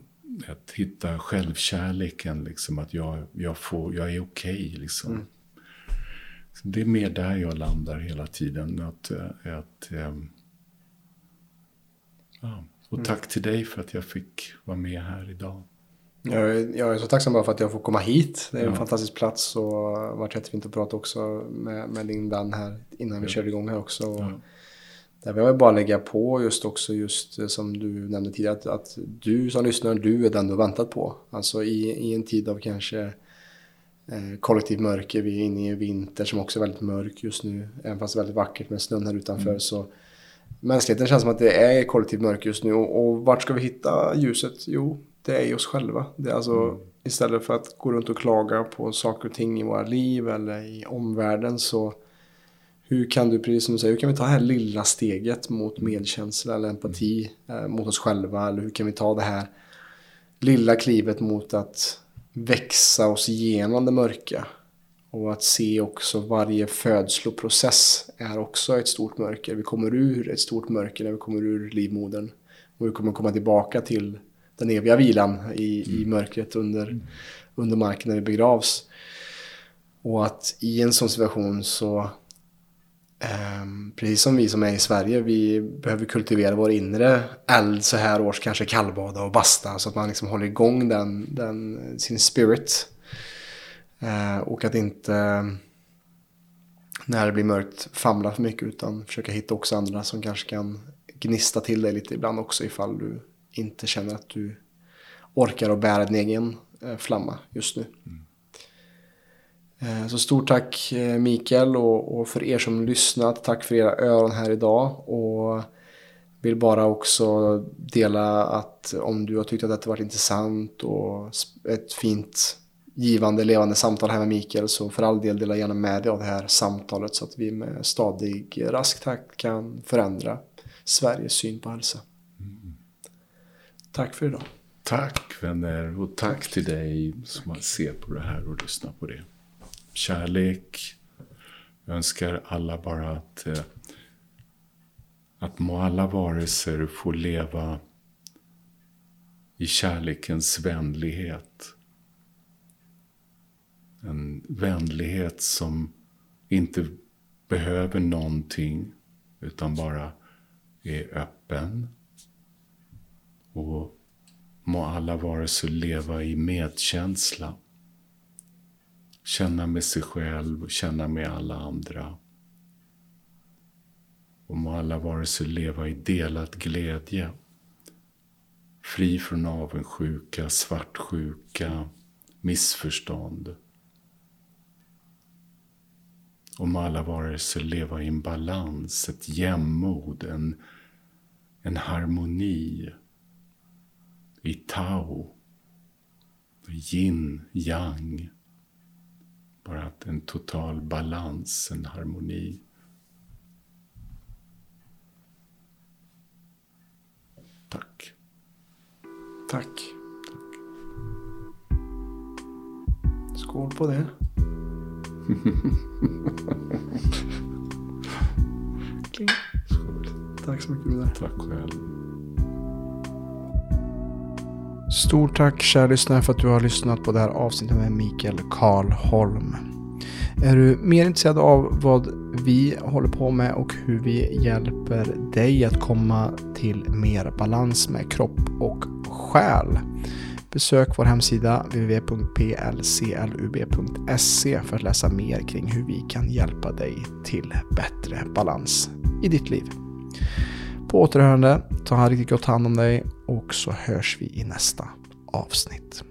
att hitta självkärleken, liksom, att jag, jag, får, jag är okej. Okay, liksom. Mm. Det är mer där jag landar hela tiden. Att, eh, att, ähm, ja. Och mm. tack till dig för att jag fick vara med här idag. Jag är, jag är så tacksam bara för att jag får komma hit. Det är en ja. fantastisk plats och det har varit jättefint att prata också med, med din vän här innan vi ja. körde igång här också. Ja. Där vill jag bara lägga på just också just eh, som du nämnde tidigare att, att du som lyssnar, du är den du har väntat på. Alltså i, i en tid av kanske eh, kollektiv mörker, vi är inne i en vinter som också är väldigt mörk just nu, även fast det är väldigt vackert med snön här utanför mm. så mänskligheten känns som att det är kollektiv mörker just nu och, och vart ska vi hitta ljuset? Jo, det är i oss själva. Det är alltså mm. istället för att gå runt och klaga på saker och ting i våra liv eller i omvärlden så hur kan du, precis som du säger, hur kan vi ta det här lilla steget mot medkänsla eller empati eh, mot oss själva? Eller hur kan vi ta det här lilla klivet mot att växa oss igenom det mörka? Och att se också varje födsloprocess är också ett stort mörker. Vi kommer ur ett stort mörker när vi kommer ur livmodern. Och vi kommer komma tillbaka till den eviga vilan i, i mm. mörkret under, under marken när vi begravs. Och att i en sån situation så Ehm, precis som vi som är i Sverige, vi behöver kultivera vår inre eld så här års, kanske kallbada och basta så att man liksom håller igång den, den, sin spirit. Ehm, och att inte när det blir mörkt famla för mycket utan försöka hitta också andra som kanske kan gnista till dig lite ibland också ifall du inte känner att du orkar att bära din egen eh, flamma just nu. Mm. Eh, så stort tack eh, Mikael och, och, för er som lyssnat. Tack för era öron här idag. Och vill bara också dela att om du har tyckt att detta varit intressant och ett fint givande, levande samtal här med Mikael så för all del dela gärna med dig av det här samtalet så att vi med stadig, rask takt kan förändra Sveriges syn på hälsa. Mm. Tack för idag. Tack vänner och tack till dig som ser på det här och lyssnar på det kärlek. Jag önskar alla bara att, eh, att må alla varelser få leva i kärlekens vänlighet. En vänlighet som inte behöver någonting utan bara är öppen. Och må alla varelser leva i medkänsla. Känna med sig själv och känna med alla andra. Och må alla varelser leva i delad glädje. Fri från avundsjuka, svartsjuka, missförstånd. Och må alla varelser leva i en balans, ett jämnmod, en, en harmoni. I tao, yin, yang. Bara att en total balans, en harmoni. Tack. Tack. Skål på det. Kling. Tack så mycket Broder. Tack själv. Stort tack kära lyssnare för att du har lyssnat på det här avsnittet med Mikael Karlholm. Är du mer intresserad av vad vi håller på med och hur vi hjälper dig att komma till mer balans med kropp och själ? Besök vår hemsida www.plclub.se för att läsa mer kring hur vi kan hjälpa dig till bättre balans i ditt liv. På återhörande, ta riktigt gott hand om dig och så hörs vi i nästa avsnitt.